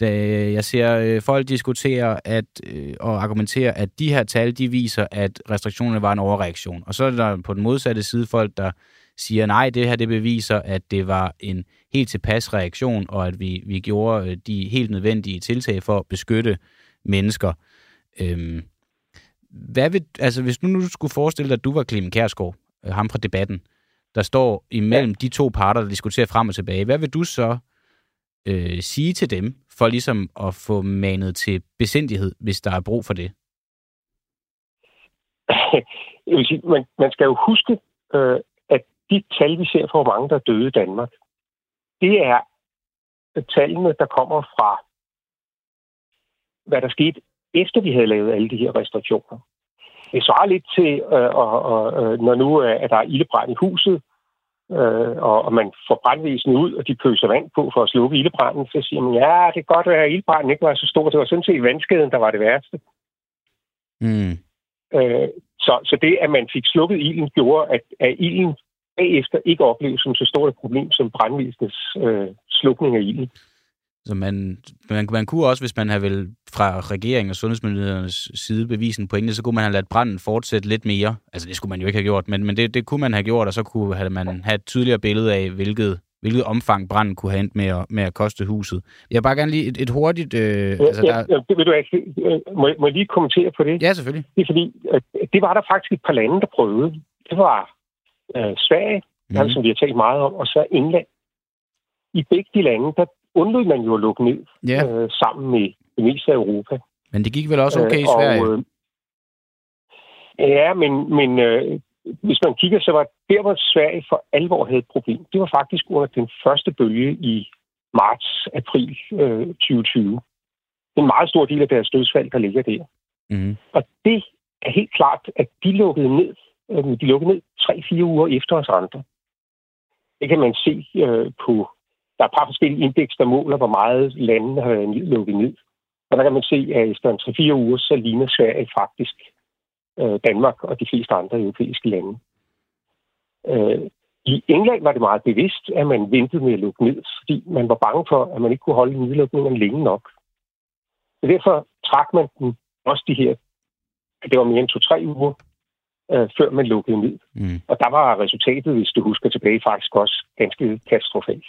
Speaker 1: da jeg ser øh, folk diskutere at, øh, og argumentere, at de her tal, de viser, at restriktionerne var en overreaktion. Og så er der på den modsatte side folk, der siger, nej, det her det beviser, at det var en helt tilpas reaktion, og at vi, vi gjorde øh, de helt nødvendige tiltag for at beskytte mennesker. Øhm, hvad vil, altså hvis nu, nu skulle forestille dig, at du var Clemen Kærsgaard, øh, ham fra debatten, der står imellem ja. de to parter, der diskuterer frem og tilbage, hvad vil du så øh, sige til dem, for ligesom at få manet til besindighed, hvis der er brug for det?
Speaker 7: Jeg vil sige, man, man skal jo huske, øh, de tal, vi ser for, hvor mange der er døde i Danmark, det er tallene, der kommer fra, hvad der skete, efter vi havde lavet alle de her restriktioner. Det svarer lidt til, øh, og, og, øh, når nu øh, er der ildebrand i huset, øh, og, og man får brandvæsenet ud, og de pøser vand på for at slukke ildebranden, så siger man, ja, det kan godt være, at ildebranden ikke var så stor. Det var sådan set vandskaden, der var det værste.
Speaker 1: Mm.
Speaker 7: Øh, så, så det, at man fik slukket ilden, gjorde, at, at ilden bagefter ikke opleves som så stort et problem som brandvæsenets øh, slukning af ilden.
Speaker 1: Så man, man, man kunne også, hvis man havde vel fra regeringen og sundhedsmyndighedernes side bevise en pointe, så kunne man have ladt branden fortsætte lidt mere. Altså det skulle man jo ikke have gjort, men, men det, det kunne man have gjort, og så kunne have man have et tydeligere billede af, hvilket, hvilket omfang branden kunne have endt med at, med at koste huset. Jeg vil bare gerne lige et, et hurtigt... Øh,
Speaker 7: Ja,
Speaker 1: altså, der,
Speaker 7: ja, det vil du ikke. Øh, Må, må jeg lige kommentere på det?
Speaker 1: ja, selvfølgelig.
Speaker 7: Det er fordi, at det var der faktisk et par lande, der prøvede. Det var øh, Sverige, mm.
Speaker 1: Mm.
Speaker 7: som vi har talt meget om, og så England. I begge de lande, der undlod man jo at lukke ned
Speaker 1: Ja,
Speaker 7: øh, sammen med det meste af Europa.
Speaker 1: men det gik vel også okay i
Speaker 7: Øh,
Speaker 1: Sverige.
Speaker 7: Og, øh, ja, men, men øh, hvis man kigger, så var der, hvor Sverige for alvor havde et problem, det var faktisk under den første bølge i marts-april øh, 2020. Det er en meget stor del af deres dødsfald, der ligger der.
Speaker 1: Mm.
Speaker 7: Og det er helt klart, at de lukkede ned. Øh, de lukkede ned tre-fire uger efter os andre. Det kan man se øh, på... Der er et par forskellige indeks, der måler, hvor meget landene har været lukket ned. Og der kan man se, at efter en 3-4 uger, så ligner Sverige faktisk øh, Danmark og de fleste andre europæiske lande. Øh, I England var det meget bevidst, at man ventede med at lukke ned, fordi man var bange for, at man ikke kunne holde nedlukningen længe nok. Så derfor trak man den også de her, at det var mere end to-tre uger, øh, før man lukkede ned.
Speaker 1: Mm.
Speaker 7: Og der var resultatet, hvis du husker tilbage, faktisk også ganske katastrofalt.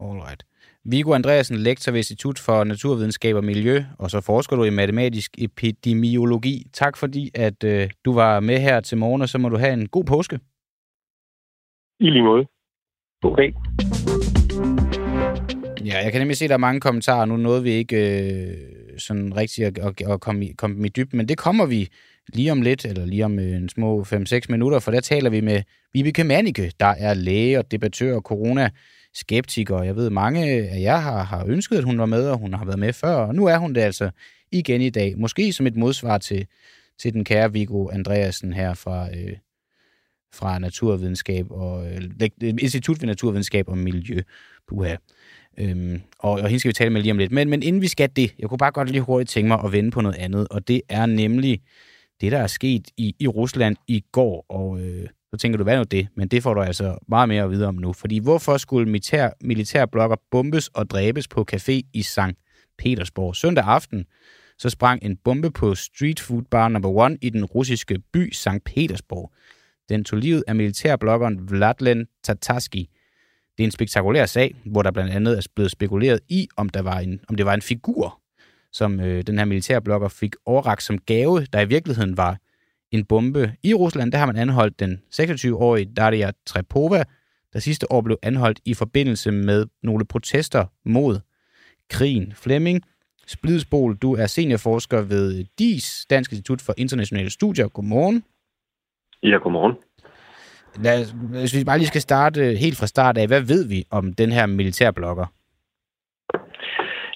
Speaker 1: Alright. Viggo Andreasen, lektor ved Institut for Naturvidenskab og Miljø, og så forsker du i matematisk epidemiologi. Tak fordi, at øh, du var med her til morgen, og så må du have en god påske.
Speaker 7: I lige måde. God dag.
Speaker 1: Ja, jeg kan nemlig se, at der er mange kommentarer. Nu nåede vi ikke øh, sådan rigtigt at, at, at komme, i, komme i dybden, men det kommer vi lige om lidt, eller lige om øh, en små 5-6 minutter, for der taler vi med Vibeke Manike, der er læge og debattør og corona-skeptiker. Jeg ved, mange af jer har, har ønsket, at hun var med, og hun har været med før, og nu er hun det altså igen i dag. Måske som et modsvar til, til den kære Viggo Andreasen her fra, øh, fra Naturvidenskab og øh, Institut for Naturvidenskab og Miljø. Puha. Øhm, og, og hende skal vi tale med lige om lidt. Men, men inden vi skal det, jeg kunne bare godt lige hurtigt tænke mig at vende på noget andet, og det er nemlig det, der er sket i, i Rusland i går. Og øh, så tænker du, hvad er nu det? Men det får du altså meget mere at vide om nu. Fordi hvorfor skulle militær, militærblokker bombes og dræbes på café i St. Petersborg? Søndag aften så sprang en bombe på street food bar number 1 i den russiske by St. Petersborg. Den tog livet af militærblokkeren Vladlen Tatarski. Det er en spektakulær sag, hvor der blandt andet er blevet spekuleret i, om, der var en, om det var en figur, som øh, den her militærblogger fik overragt som gave, der i virkeligheden var en bombe i Rusland. Der har man anholdt den 26-årige Daria Trepova, der sidste år blev anholdt i forbindelse med nogle protester mod krigen. Flemming Splidsbol, du er seniorforsker ved DIS, Dansk Institut for Internationale Studier. Godmorgen.
Speaker 8: Ja, godmorgen.
Speaker 1: Lad os, hvis vi bare lige skal starte helt fra start af, hvad ved vi om den her militærblogger?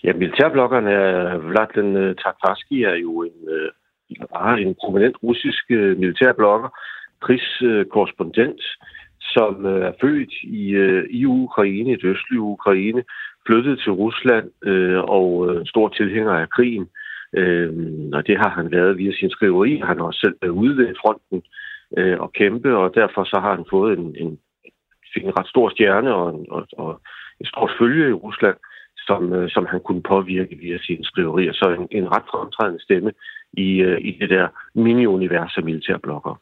Speaker 8: Ja, militærblokkerne er Vladlen øh, Tatarski er jo en, øh, en prominent russisk øh, militærblogger, krigskorrespondent, som øh, er født i, øh, i Ukraine, i det østlige Ukraine, flyttet til Rusland øh, og øh, stor tilhænger af krigen. Øh, og det har han været via sin skriveri. Han har også selv været ude ved fronten øh, og kæmpe, og derfor så har han fået en, en, en ret stor stjerne og, en, og, og et stort følge i Rusland, som, øh, som han kunne påvirke via sine skriverier. Så en, en ret fremtrædende stemme i, øh, i det der mini-univers af militærblokker.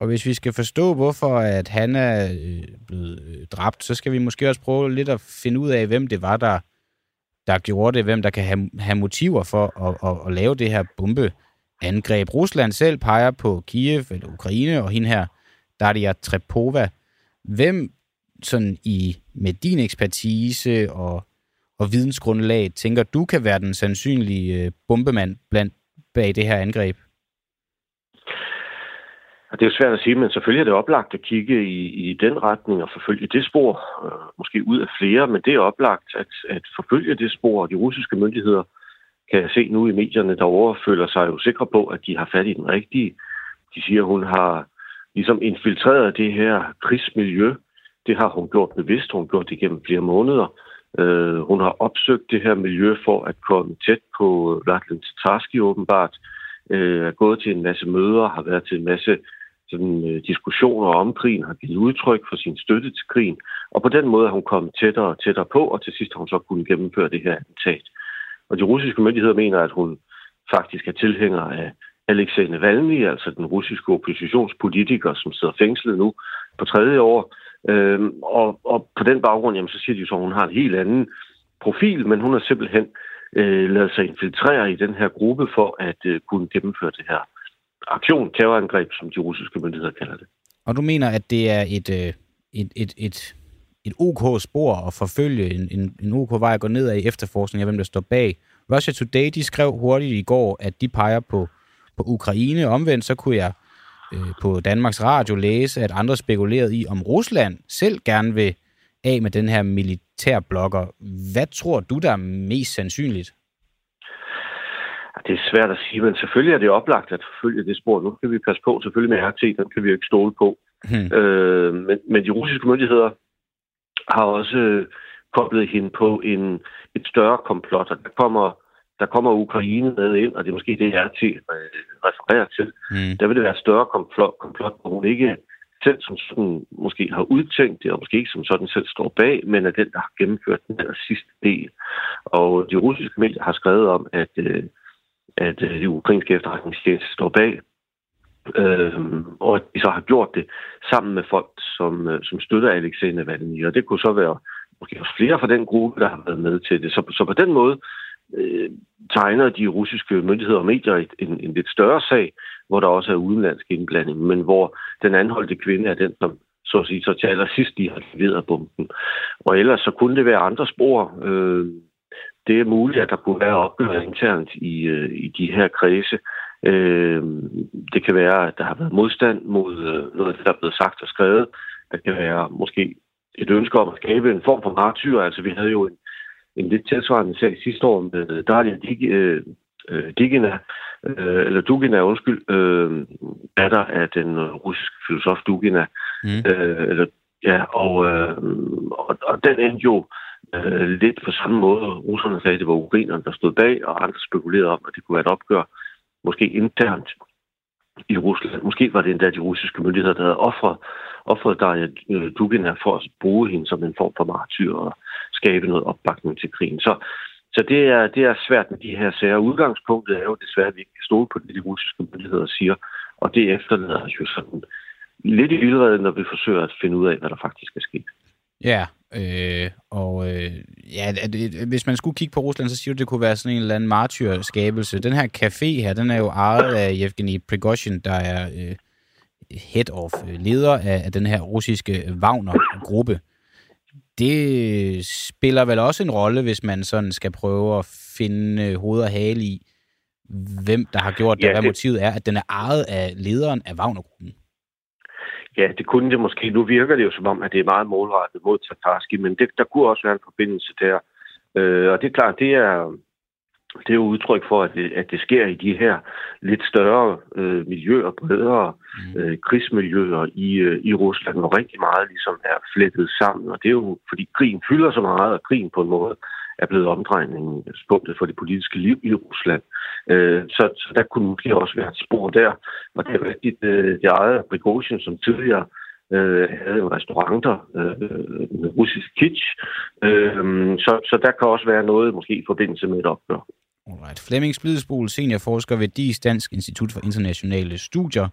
Speaker 1: Og hvis vi skal forstå, hvorfor at han er øh, blevet øh, dræbt, så skal vi måske også prøve lidt at finde ud af, hvem det var, der, der gjorde det, hvem der kan have, have motiver for at, at, at lave det her bombeangreb. Rusland selv peger på Kiev eller Ukraine, og hende her, Daria Trepova. Hvem sådan i, med din ekspertise og, og vidensgrundlag, tænker du kan være den sandsynlige øh, bombemand blandt bag det her angreb?
Speaker 8: Det er jo svært at sige, men selvfølgelig er det oplagt at kigge i, i den retning og forfølge det spor, øh, måske ud af flere, men det er oplagt at, at forfølge det spor. De russiske myndigheder kan jeg se nu i medierne derovre, føler sig jo sikre på, at de har fat i den rigtige. De siger, at hun har ligesom infiltreret det her krigsmiljø. Det har hun gjort bevidst. Hun har gjort det gennem flere måneder. Øh, hun har opsøgt det her miljø for at komme tæt på øh, Vladimir Tatarski åbenbart. Øh, er gået til en masse møder, har været til en masse sådan, øh, diskussioner om krigen, har givet udtryk for sin støtte til krigen, og på den måde er hun kommet tættere og tættere på, og til sidst har hun så kunnet gennemføre det her attentat. Og de russiske myndigheder mener, at hun faktisk er tilhænger af Alexej Navalny, altså den russiske oppositionspolitiker, som sidder fængslet nu på tredje år. Øhm, og, og på den baggrund, jamen, så siger de så, at hun har en helt anden profil, men hun har simpelthen øh, lavet sig infiltrere i den her gruppe for at øh, kunne gennemføre det her aktion, terrorangreb, som de russiske myndigheder kalder det.
Speaker 1: Og du mener, at det er et, øh, et, et, et, et OK spor at forfølge, en, en, en OK vej at gå ned af i efterforskningen af, hvem der står bag. Russia Today, de skrev hurtigt i går, at de peger på, på Ukraine. Omvendt så kunne jeg øh, på Danmarks Radio læse, at andre spekulerede i, om Rusland selv gerne vil af med den her militærblogger. Hvad tror du, der er mest sandsynligt?
Speaker 8: Det er svært at sige, men selvfølgelig er det oplagt at forfølge det spor. Nu kan vi passe på, selvfølgelig med RT, den kan vi jo ikke stole på. Hmm. Øh, men, men de russiske myndigheder har også øh, koblet hende på en, et større komplot, og der kommer, der kommer Ukraine med ind, og det er måske det, RT øh, refererer til. Hmm. Der vil det være et større komplot, komplot, hvor hun ikke selv som sådan måske har udtænkt det, og måske ikke som sådan selv står bag, men er den, der har gennemført den der sidste del. Og de russiske medier har skrevet om, at øh, at øh, de ukrainske efterretningstjenester står bag, øh, og at de så har gjort det sammen med folk, som, øh, som støtter Alexei Navalny. Og det kunne så være måske også flere fra den gruppe, der har været med til det. Så, så på den måde øh, tegner de russiske myndigheder og medier en, en lidt større sag, hvor der også er udenlandsk indblanding, men hvor den anholdte kvinde er den, som så at sige, så til allersidst de har leveret bomben. Og ellers så kunne det være andre spor. Øh, det er muligt, at der kunne være opgør internt i, øh, i de her kredse. Øh, det kan være, at der har været modstand mod øh, noget af det, der er blevet sagt og skrevet. Der kan være måske et ønske om at skabe en form for martyr. Altså, vi havde jo en, en lidt tilsvarende sag sidste år med Dalia Dig, øh, Digina, øh, eller Dugina, undskyld, øh, datter af den russiske filosof Dugina. Mm. Øh, eller, ja, og, øh, og, og den endte jo øh, lidt på samme måde. Russerne sagde, at det var ukrainerne, der stod bag, og andre spekulerede om, at det kunne være et opgør, måske internt i Rusland. Måske var det endda de russiske myndigheder, der havde offret, offret Daria øh, Dugina for at bruge hende som en form for martyr og skabe noget opbakning til krigen. Så, så det, er, det er svært med de her sager. Udgangspunktet er jo desværre, at vi ikke kan stole på det, de russiske myndigheder siger, og det efterlader os jo sådan lidt i vildrede, når vi forsøger at finde ud af, hvad der faktisk er sket.
Speaker 1: Ja, øh, og øh, ja, det, hvis man skulle kigge på Rusland, så siger du, at det kunne være sådan en eller anden martyrskabelse. Den her café her, den er jo ejet af Yevgeni Prigozhin, der er øh, head of, øh, leder af, af den her russiske Wagner-gruppe. Det spiller vel også en rolle, hvis man sådan skal prøve at finde hoved og hale i, hvem der har gjort det, ja, hvad motivet er, at den er ejet af lederen af Wagner-gruppen.
Speaker 8: Ja, det kunne det måske. Nu virker det jo som om, at det er meget målrettet mod Tatarski, men det, der kunne også være en forbindelse der. Øh, og det er klart, det er, det er jo udtryk for, at det, at det sker i de her lidt større øh, miljøer, bredere mm. øh, krigsmiljøer i, øh, i Rusland, hvor rigtig meget ligesom er flettet sammen. Og det er jo, fordi krigen fylder så meget, og krigen på en måde er blevet omdrejningspunktet for det politiske liv i Rusland. Øh, så, så der kunne måske også være et spor der. Og det er rigtigt, øh, det ejede Prigozhin, som tidligere øh, havde restauranter øh, med russisk kitsch. Øh, så, så der kan også være noget måske i forbindelse med et opgør.
Speaker 1: Alright. Flemming Splidesbol, seniorforsker ved DIS Dansk Institut for Internationale Studier.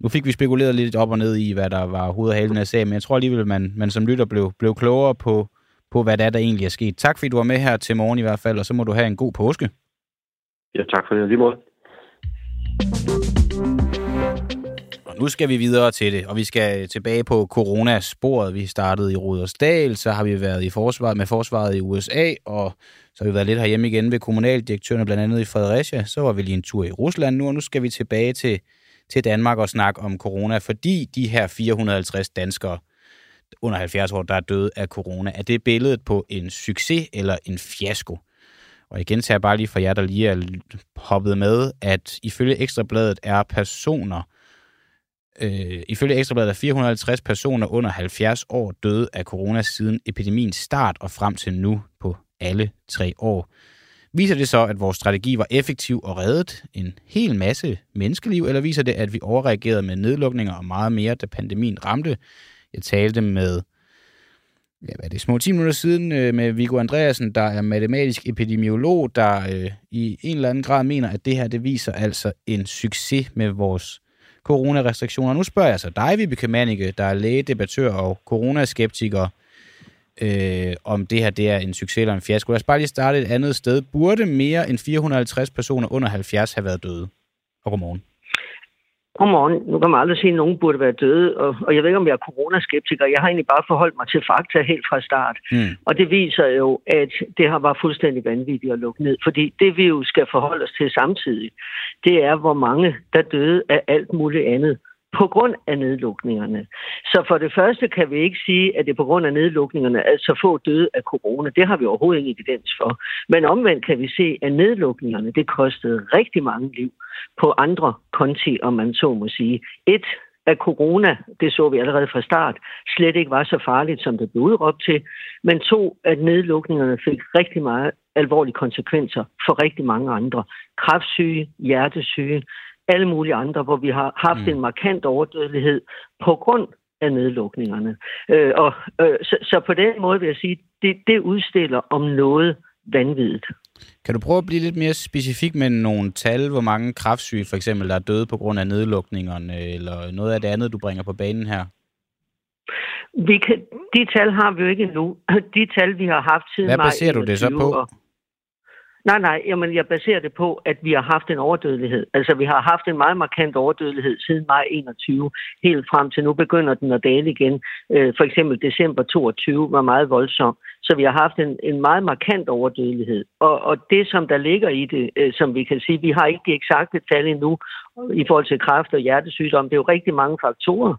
Speaker 1: Nu fik vi spekuleret lidt op og ned i, hvad der var hovedhalen af sagen, men jeg tror alligevel, at man, man som lytter blev, blev klogere på, på, hvad der er, der egentlig er sket. Tak fordi du var med her til morgen i hvert fald, og så må du have en god påske.
Speaker 8: Ja, tak for det. Lige måde.
Speaker 1: Nu skal vi videre til det, og vi skal tilbage på coronasporet. Vi startede i Rudersdal, så har vi været i forsvaret med forsvaret i USA, og så har vi været lidt herhjemme igen ved kommunaldirektørerne, blandt andet i Fredericia. Så var vi lige en tur i Rusland nu, og nu skal vi tilbage til, til Danmark og snakke om corona, fordi de her 450 danskere, under 70 år, der er døde af corona. Er det billedet på en succes eller en fiasko? Og igen tager jeg bare lige for jer, der lige er hoppet med, at ifølge Ekstrabladet er personer, øh, ifølge Ekstrabladet er 450 personer under 70 år døde af corona siden epidemiens start og frem til nu på alle tre år. Viser det så, at vores strategi var effektiv og reddet en hel masse menneskeliv, eller viser det, at vi overreagerede med nedlukninger og meget mere, da pandemien ramte? Jeg talte med, ja, hvad er det, små 10 minutter siden øh, med Viggo Andreasen, der er matematisk epidemiolog, der øh, i en eller anden grad mener, at det her, det viser altså en succes med vores coronarestriktioner. Nu spørger jeg så dig, Vibeke Manike, der er lægedebattør og coronaskeptiker, øh, om det her det er en succes eller en fiasko. Lad os bare lige starte et andet sted. Burde mere end 450 personer under 70 have været døde? Og godmorgen.
Speaker 9: Godmorgen. Nu kan man aldrig sige, at nogen burde være døde, og, og jeg ved ikke, om jeg er coronaskeptiker. Jeg har egentlig bare forholdt mig til fakta helt fra start. Mm. Og det viser jo, at det har været fuldstændig vanvittigt at lukke ned. Fordi det, vi jo skal forholde os til samtidig, det er, hvor mange der døde af alt muligt andet på grund af nedlukningerne. Så for det første kan vi ikke sige, at det er på grund af nedlukningerne, at så få døde af corona. Det har vi overhovedet ingen evidens for. Men omvendt kan vi se, at nedlukningerne, det kostede rigtig mange liv på andre konti, om man så må sige. Et, at corona, det så vi allerede fra start, slet ikke var så farligt, som det blev udråbt til. Men to, at nedlukningerne fik rigtig meget alvorlige konsekvenser for rigtig mange andre. Kræftsyge, hjertesyge, alle mulige andre, hvor vi har haft mm. en markant overdødelighed på grund af nedlukningerne. Øh, og, øh, så, så på den måde vil jeg sige, det, det udstiller om noget vanvittigt.
Speaker 1: Kan du prøve at blive lidt mere specifik med nogle tal, hvor mange kraftsyge for eksempel, der er døde på grund af nedlukningerne, eller noget af det andet, du bringer på banen her?
Speaker 9: Vi kan, de tal har vi jo ikke endnu. De tal, vi har haft siden
Speaker 1: Hvad baserer du det så på? Og,
Speaker 9: Nej, nej, jamen jeg baserer det på, at vi har haft en overdødelighed. Altså vi har haft en meget markant overdødelighed siden maj 21, helt frem til nu begynder den at dale igen. Øh, for eksempel december 22 var meget voldsom. Så vi har haft en, en meget markant overdødelighed. Og, og det, som der ligger i det, øh, som vi kan sige, vi har ikke de eksakte tal endnu i forhold til kræft og hjertesygdom. Det er jo rigtig mange faktorer,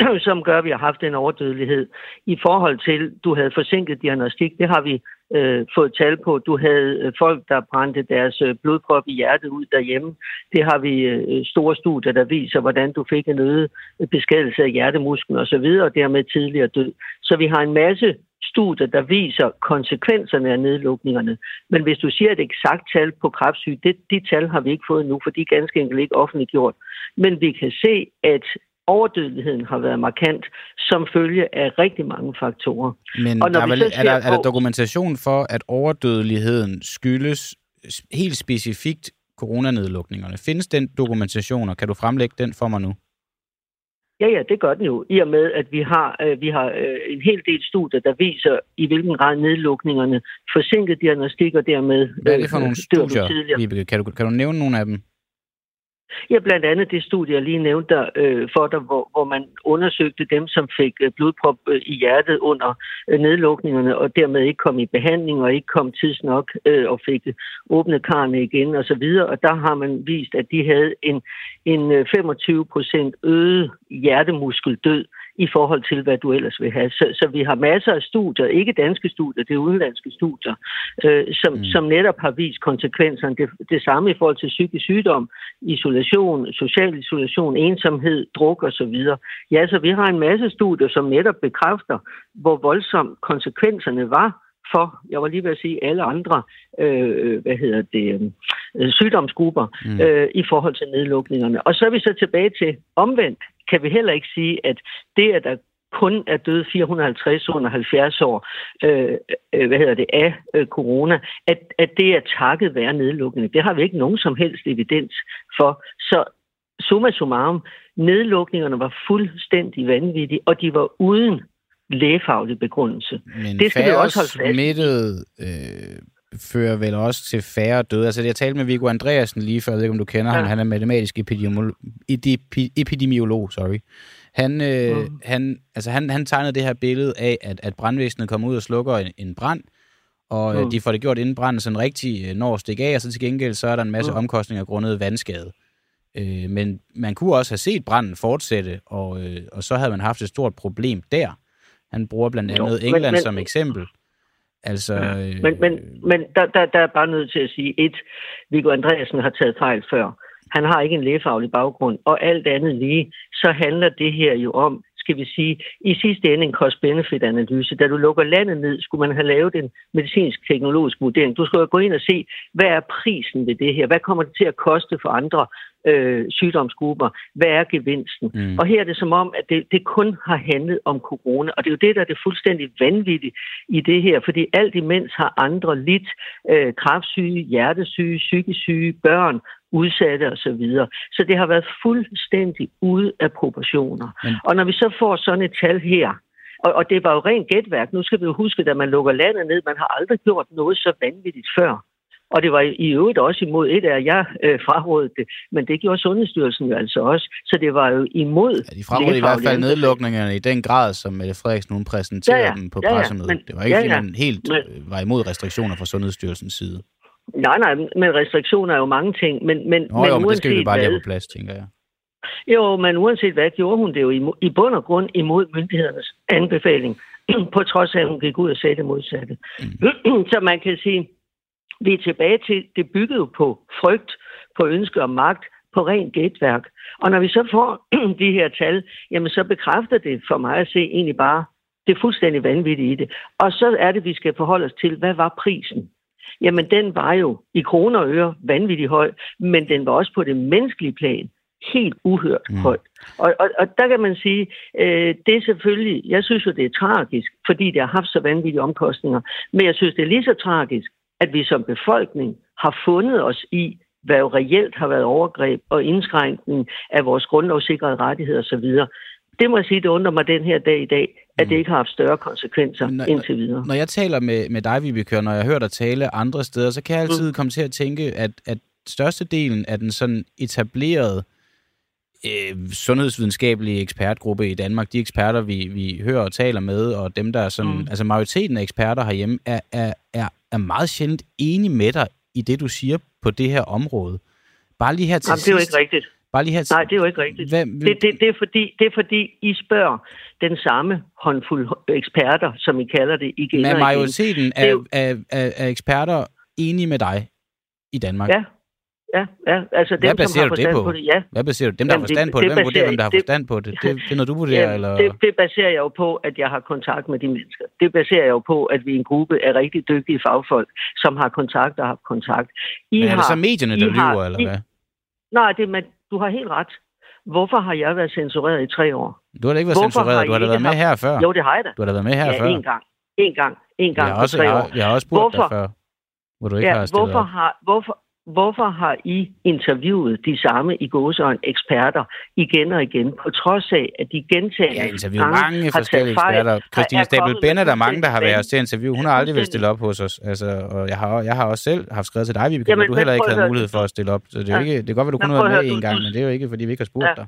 Speaker 9: *clears throat* som gør, at vi har haft en overdødelighed. I forhold til, du havde forsinket diagnostik, det har vi øh, fået tal på. Du havde øh, folk, der brændte deres øh, blodprop i hjertet ud derhjemme. Det har vi øh, store studier, der viser, hvordan du fik en øget øh, beskadelse af hjertemusklen osv., og dermed tidligere død. Så vi har en masse studier, der viser konsekvenserne af nedlukningerne. Men hvis du siger et eksakt tal på kræftsyge, det, de tal har vi ikke fået nu, for de er ganske enkelt ikke offentliggjort. Men vi kan se, at overdødeligheden har været markant som følge af rigtig mange faktorer.
Speaker 1: Men og når der er, vel, er, der, er der dokumentation for, at overdødeligheden skyldes helt specifikt coronanedlukningerne? Findes den dokumentation, og kan du fremlægge den for mig nu?
Speaker 9: Ja, ja, det gør den jo, i og med, at vi har, øh, vi har øh, en hel del studier, der viser, i hvilken grad nedlukningerne forsinket diagnostik og dermed...
Speaker 1: Hvad er det for øh, nogle studier, Vibeke? Kan du, kan du nævne nogle af dem?
Speaker 9: Ja, blandt andet det studie, jeg lige nævnte der, øh, for dig, hvor, hvor man undersøgte dem, som fik øh, blodprop øh, i hjertet under øh, nedlukningerne, og dermed ikke kom i behandling og ikke kom tidsnok øh, og fik åbnet karne igen og så videre. Og der har man vist, at de havde en, en 25 øh, procent øget hjertemuskeldød i forhold til, hvad du ellers vil have. Så, så vi har masser af studier, ikke danske studier, det er udenlandske studier, øh, som, mm. som netop har vist konsekvenserne. Det, det samme i forhold til psykisk sygdom, isolation, social isolation, ensomhed, druk osv. Ja, så vi har en masse studier, som netop bekræfter, hvor voldsomt konsekvenserne var for, jeg var lige ved at sige, alle andre øh, hvad hedder det, øh, sygdomsgrupper mm. øh, i forhold til nedlukningerne. Og så er vi så tilbage til omvendt kan vi heller ikke sige, at det, at der kun er døde 450 under 70 år øh, øh, hvad hedder det, af øh, corona, at, at det er takket være nedlukning. Det har vi ikke nogen som helst evidens for. Så summa summarum, nedlukningerne var fuldstændig vanvittige, og de var uden lægefaglig begrundelse.
Speaker 1: Men det skal vi også holde fast smittet, øh, fører vel også til færre døde. Altså, jeg talte med Viggo Andreasen lige før, jeg ved ikke, om du kender ja. ham. Han er matematisk epidemiolog, epidemiolog sorry. Han, øh, mm. han, altså, han, han tegnede det her billede af, at, at brandvæsenet kommer ud og slukker en, en brand, og mm. de får det gjort inden branden sådan rigtig øh, når at stikke af, og så til gengæld så er der en masse mm. omkostninger grundet vandskade. Øh, men man kunne også have set branden fortsætte, og, øh, og så havde man haft et stort problem der. Han bruger blandt andet jo, England men, men, som eksempel. Altså, ja.
Speaker 9: Øh, men men, men der, der, der er bare nødt til at sige, et, Viggo Andreasen har taget fejl før. Han har ikke en lægefaglig baggrund, og alt andet lige, så handler det her jo om, skal vi sige, i sidste ende en cost-benefit-analyse. Da du lukker landet ned, skulle man have lavet en medicinsk-teknologisk vurdering. Du skal gå ind og se, hvad er prisen ved det her? Hvad kommer det til at koste for andre øh, sygdomsgrupper? Hvad er gevinsten? Mm. Og her er det som om, at det, det kun har handlet om corona, og det er jo det, der er det fuldstændig vanvittige i det her, fordi alt imens har andre lidt øh, kraftsyge, hjertesyge, psykisk syge, børn, udsatte osv. Så, videre. så det har været fuldstændig ude af proportioner. Men... Og når vi så får sådan et tal her, og, og det var jo rent gætværk, nu skal vi jo huske, at man lukker landet ned, man har aldrig gjort noget så vanvittigt før. Og det var i øvrigt også imod et af jer øh, frarådet det, men det gjorde Sundhedsstyrelsen jo altså også. Så det var jo imod...
Speaker 1: Ja, de frarådede i hvert fald nedlukningerne i den grad, som Mette Frederiksen hun præsenterede ja, ja. dem på ja, ja. pressemødet. Men, det var ikke, ja, ja. fordi man helt men, øh, var imod restriktioner fra Sundhedsstyrelsens side.
Speaker 9: Nej, nej, men restriktioner er jo mange ting. Men, men,
Speaker 1: Nå, men, jo, men det skal vi bare lige have på plads, tænker jeg.
Speaker 9: Jo, men uanset hvad, gjorde hun det jo i, i bund og grund imod myndighedernes anbefaling, *clears throat* på trods af, at hun gik ud og sagde det modsatte. Mm. *clears throat* Så man kan sige, vi er tilbage til, det byggede jo på frygt, på ønske om magt, på rent gætværk. Og når vi så får *clears throat* de her tal, jamen så bekræfter det for mig at se egentlig bare det fuldstændig vanvittige i det. Og så er det, vi skal forholde os til, hvad var prisen? Jamen den var jo i kroner og øre vanvittigt høj, men den var også på det menneskelige plan helt uhørt mm. højt. Og, og, og der kan man sige, øh, det er selvfølgelig, jeg synes jo, det er tragisk, fordi det har haft så vanvittige omkostninger, men jeg synes, det er lige så tragisk, at vi som befolkning har fundet os i, hvad jo reelt har været overgreb og indskrænkning af vores grundlovssikrede rettigheder osv. Det må jeg sige, det undrer mig den her dag i dag, at det mm. ikke har haft større konsekvenser når, indtil videre.
Speaker 1: Når jeg taler med, med dig, Vibeke, når jeg hører dig tale andre steder, så kan jeg altid mm. komme til at tænke, at, at størstedelen af den sådan etablerede øh, sundhedsvidenskabelige ekspertgruppe i Danmark, de eksperter, vi, vi hører og taler med, og dem, der er sådan, mm. altså majoriteten af eksperter herhjemme, er, er, er, er meget sjældent enige med dig i det, du siger på det her område. Bare lige her til
Speaker 9: Jamen,
Speaker 1: sidst,
Speaker 9: det er jo ikke rigtigt.
Speaker 1: Bare lige her...
Speaker 9: Nej, det er jo ikke rigtigt.
Speaker 1: Hvad,
Speaker 9: det, det, det, er fordi, det er fordi, I spørger den samme håndfuld eksperter, som I kalder det, igen
Speaker 1: Men
Speaker 9: og
Speaker 1: majoriteten
Speaker 9: igen.
Speaker 1: af,
Speaker 9: jo...
Speaker 1: af, af, af eksperter enige med dig i Danmark?
Speaker 9: Ja, ja, ja. Altså dem,
Speaker 1: Hvad
Speaker 9: som har
Speaker 1: du det
Speaker 9: forstand
Speaker 1: på?
Speaker 9: på det, ja.
Speaker 1: Hvad baserer du? Dem, der har
Speaker 9: Jamen,
Speaker 1: forstand
Speaker 9: det-
Speaker 1: på det,
Speaker 9: det
Speaker 1: hvem vurderer,
Speaker 9: baserer-
Speaker 1: hvem der har
Speaker 9: det-
Speaker 1: forstand på det? Det, det er noget, du vurderer,
Speaker 9: Jamen,
Speaker 1: eller?
Speaker 9: det, det baserer jeg jo på, at jeg har kontakt med de mennesker. Det baserer jeg jo på, at vi er en gruppe af rigtig dygtige fagfolk, som har kontakt og har kontakt. I
Speaker 1: Men er det
Speaker 9: har,
Speaker 1: så medierne, der
Speaker 9: I har-
Speaker 1: lyver, eller
Speaker 9: I-
Speaker 1: hvad?
Speaker 9: Nej, det, men du har helt ret. Hvorfor har jeg været censureret i tre år?
Speaker 1: Du har da ikke været
Speaker 9: Hvorfor
Speaker 1: censureret.
Speaker 9: har
Speaker 1: Du har
Speaker 9: I
Speaker 1: da været med her før.
Speaker 9: Jo, det har jeg da.
Speaker 1: Du har da været med her
Speaker 9: ja,
Speaker 1: før.
Speaker 9: en gang. En gang. En gang
Speaker 1: jeg har
Speaker 9: på
Speaker 1: også,
Speaker 9: tre
Speaker 1: jeg,
Speaker 9: år.
Speaker 1: har, jeg har også spurgt
Speaker 9: Hvorfor?
Speaker 1: dig før, hvor du ikke
Speaker 9: ja,
Speaker 1: har
Speaker 9: hvorfor har, hvorfor, hvorfor har I interviewet de samme i gåsøjne eksperter igen og igen, på trods af, at de gentagende
Speaker 1: Jeg har interviewet
Speaker 9: gange
Speaker 1: mange
Speaker 9: har
Speaker 1: forskellige eksperter.
Speaker 9: er-
Speaker 1: Christine Stabel Bennett er mange, der har været os til interview. Hun har aldrig vil stille op hos os. Altså, og jeg har, jeg har også selv haft skrevet til dig, Vibeke,
Speaker 9: Jamen,
Speaker 1: men du heller ikke havde mulighed for at stille op. Så det er,
Speaker 9: Ja.
Speaker 1: ikke, det kan godt være, du kunne have været med en gang, men det er jo ikke, fordi vi ikke har spurgt
Speaker 9: Ja.
Speaker 1: dig.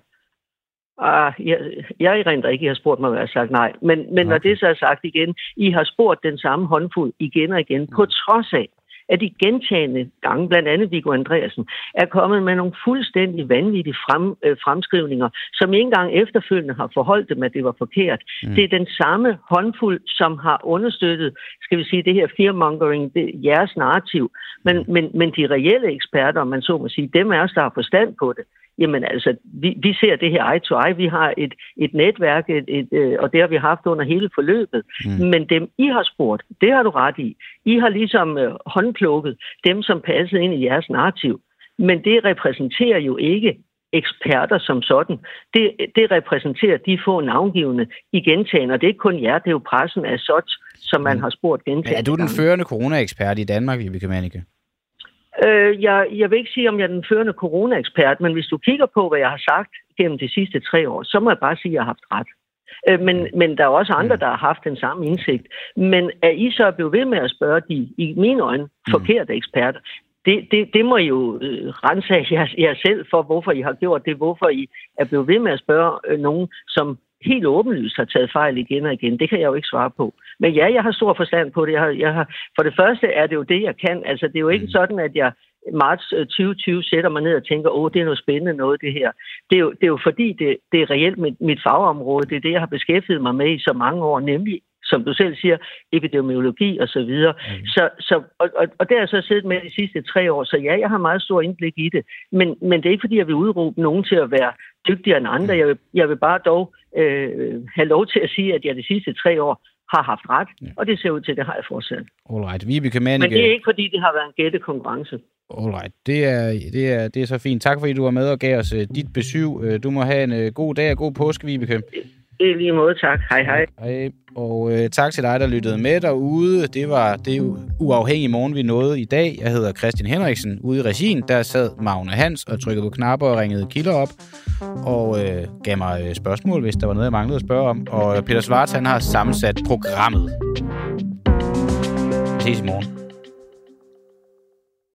Speaker 9: Ah, jeg, jeg erindrer ikke, I har spurgt mig, hvad jeg har sagt nej. Men, men når
Speaker 1: Okay.
Speaker 9: det så er sagt igen, I har spurgt den samme håndfuld igen og igen, på trods af, at de gentagende gange, blandt andet Viggo Andreasen, er kommet med nogle fuldstændig vanvittige frem, øh, fremskrivninger, som ikke engang efterfølgende har forholdt dem, at det var forkert. Mm. Det er den samme håndfuld, som har understøttet, skal vi sige, det her fearmongering, det, jeres narrativ. Men, men, men de reelle eksperter, om man så må sige, dem er os, der har forstand på det. Jamen altså, vi, vi ser det her eye to eye. Vi har et, et netværk, et, et, øh, og det har vi haft under hele forløbet. Mm. Men dem, I har spurgt, det har du ret i. I har ligesom øh, håndplukket dem, som passede ind i jeres narrativ. Men det repræsenterer jo ikke eksperter som sådan. Det, det repræsenterer de få navngivende i gentagende, og det er ikke kun jer, det er jo pressen af such, som man har spurgt
Speaker 1: Men
Speaker 9: gentagende
Speaker 1: er du den førende corona-ekspert i Danmark, Vibeke Mannicke?
Speaker 9: Øh, jeg, jeg vil ikke sige, om jeg er den førende corona-ekspert, men hvis du kigger på, hvad jeg har sagt gennem de sidste tre år, så må jeg bare sige, at jeg har haft ret. Øh, men, men der er også andre, der har haft den samme indsigt. Men at I så er blevet ved med at spørge de, i mine øjne, forkerte eksperter, det, det, det må I jo øh, rense jer, jer selv for, hvorfor I har gjort det, hvorfor I er blevet ved med at spørge øh, nogen, som helt åbenlyst har taget fejl igen og igen. Det kan jeg jo ikke svare på. Men ja, jeg har stor forstand på det. Jeg har, jeg har, for det første er det jo det, jeg kan. Altså, det er jo ikke mm. sådan, at jeg marts øh, 2020 sætter mig ned og tænker, åh, det er noget spændende noget, det her. Det er jo, det er jo fordi, det, det er reelt mit, mit fagområde. Det er det, jeg har beskæftiget mig med i så mange år, nemlig som du selv siger, epidemiologi og så videre. Mm. Så, så, og, og, og det har jeg så siddet med de sidste tre år, så ja, jeg har meget stor indblik i det. Men, men det er ikke fordi, jeg vil udråbe nogen til at være dygtigere end andre. Jeg vil, jeg vil bare dog øh, have lov til at sige, at jeg de sidste tre år har haft ret, og det ser ud til, at det har jeg fortsat.
Speaker 1: Alright, Vibeke
Speaker 9: Men
Speaker 1: Mannicke.
Speaker 9: det er ikke fordi, det har været en gættekonkurrence.
Speaker 1: Alright, det er, det, er, det er så fint. Tak fordi du var med og gav os uh, dit besøg. Uh, du må have en uh, god dag og god påske, Vibeke.
Speaker 9: I lige måde, tak. Hej, hej.
Speaker 1: Hej. Og øh, tak til dig, der lyttede med derude. Det var det uafhængige morgen, vi nåede i dag. Jeg hedder Christian Henriksen. Ude i regien, der sad Magne Hans og trykkede på knapper og ringede kilder op. Og øh, gav mig øh, spørgsmål, hvis der var noget, jeg manglede at spørge om. Og Peter Svarts, han har sammensat programmet. Vi ses i morgen.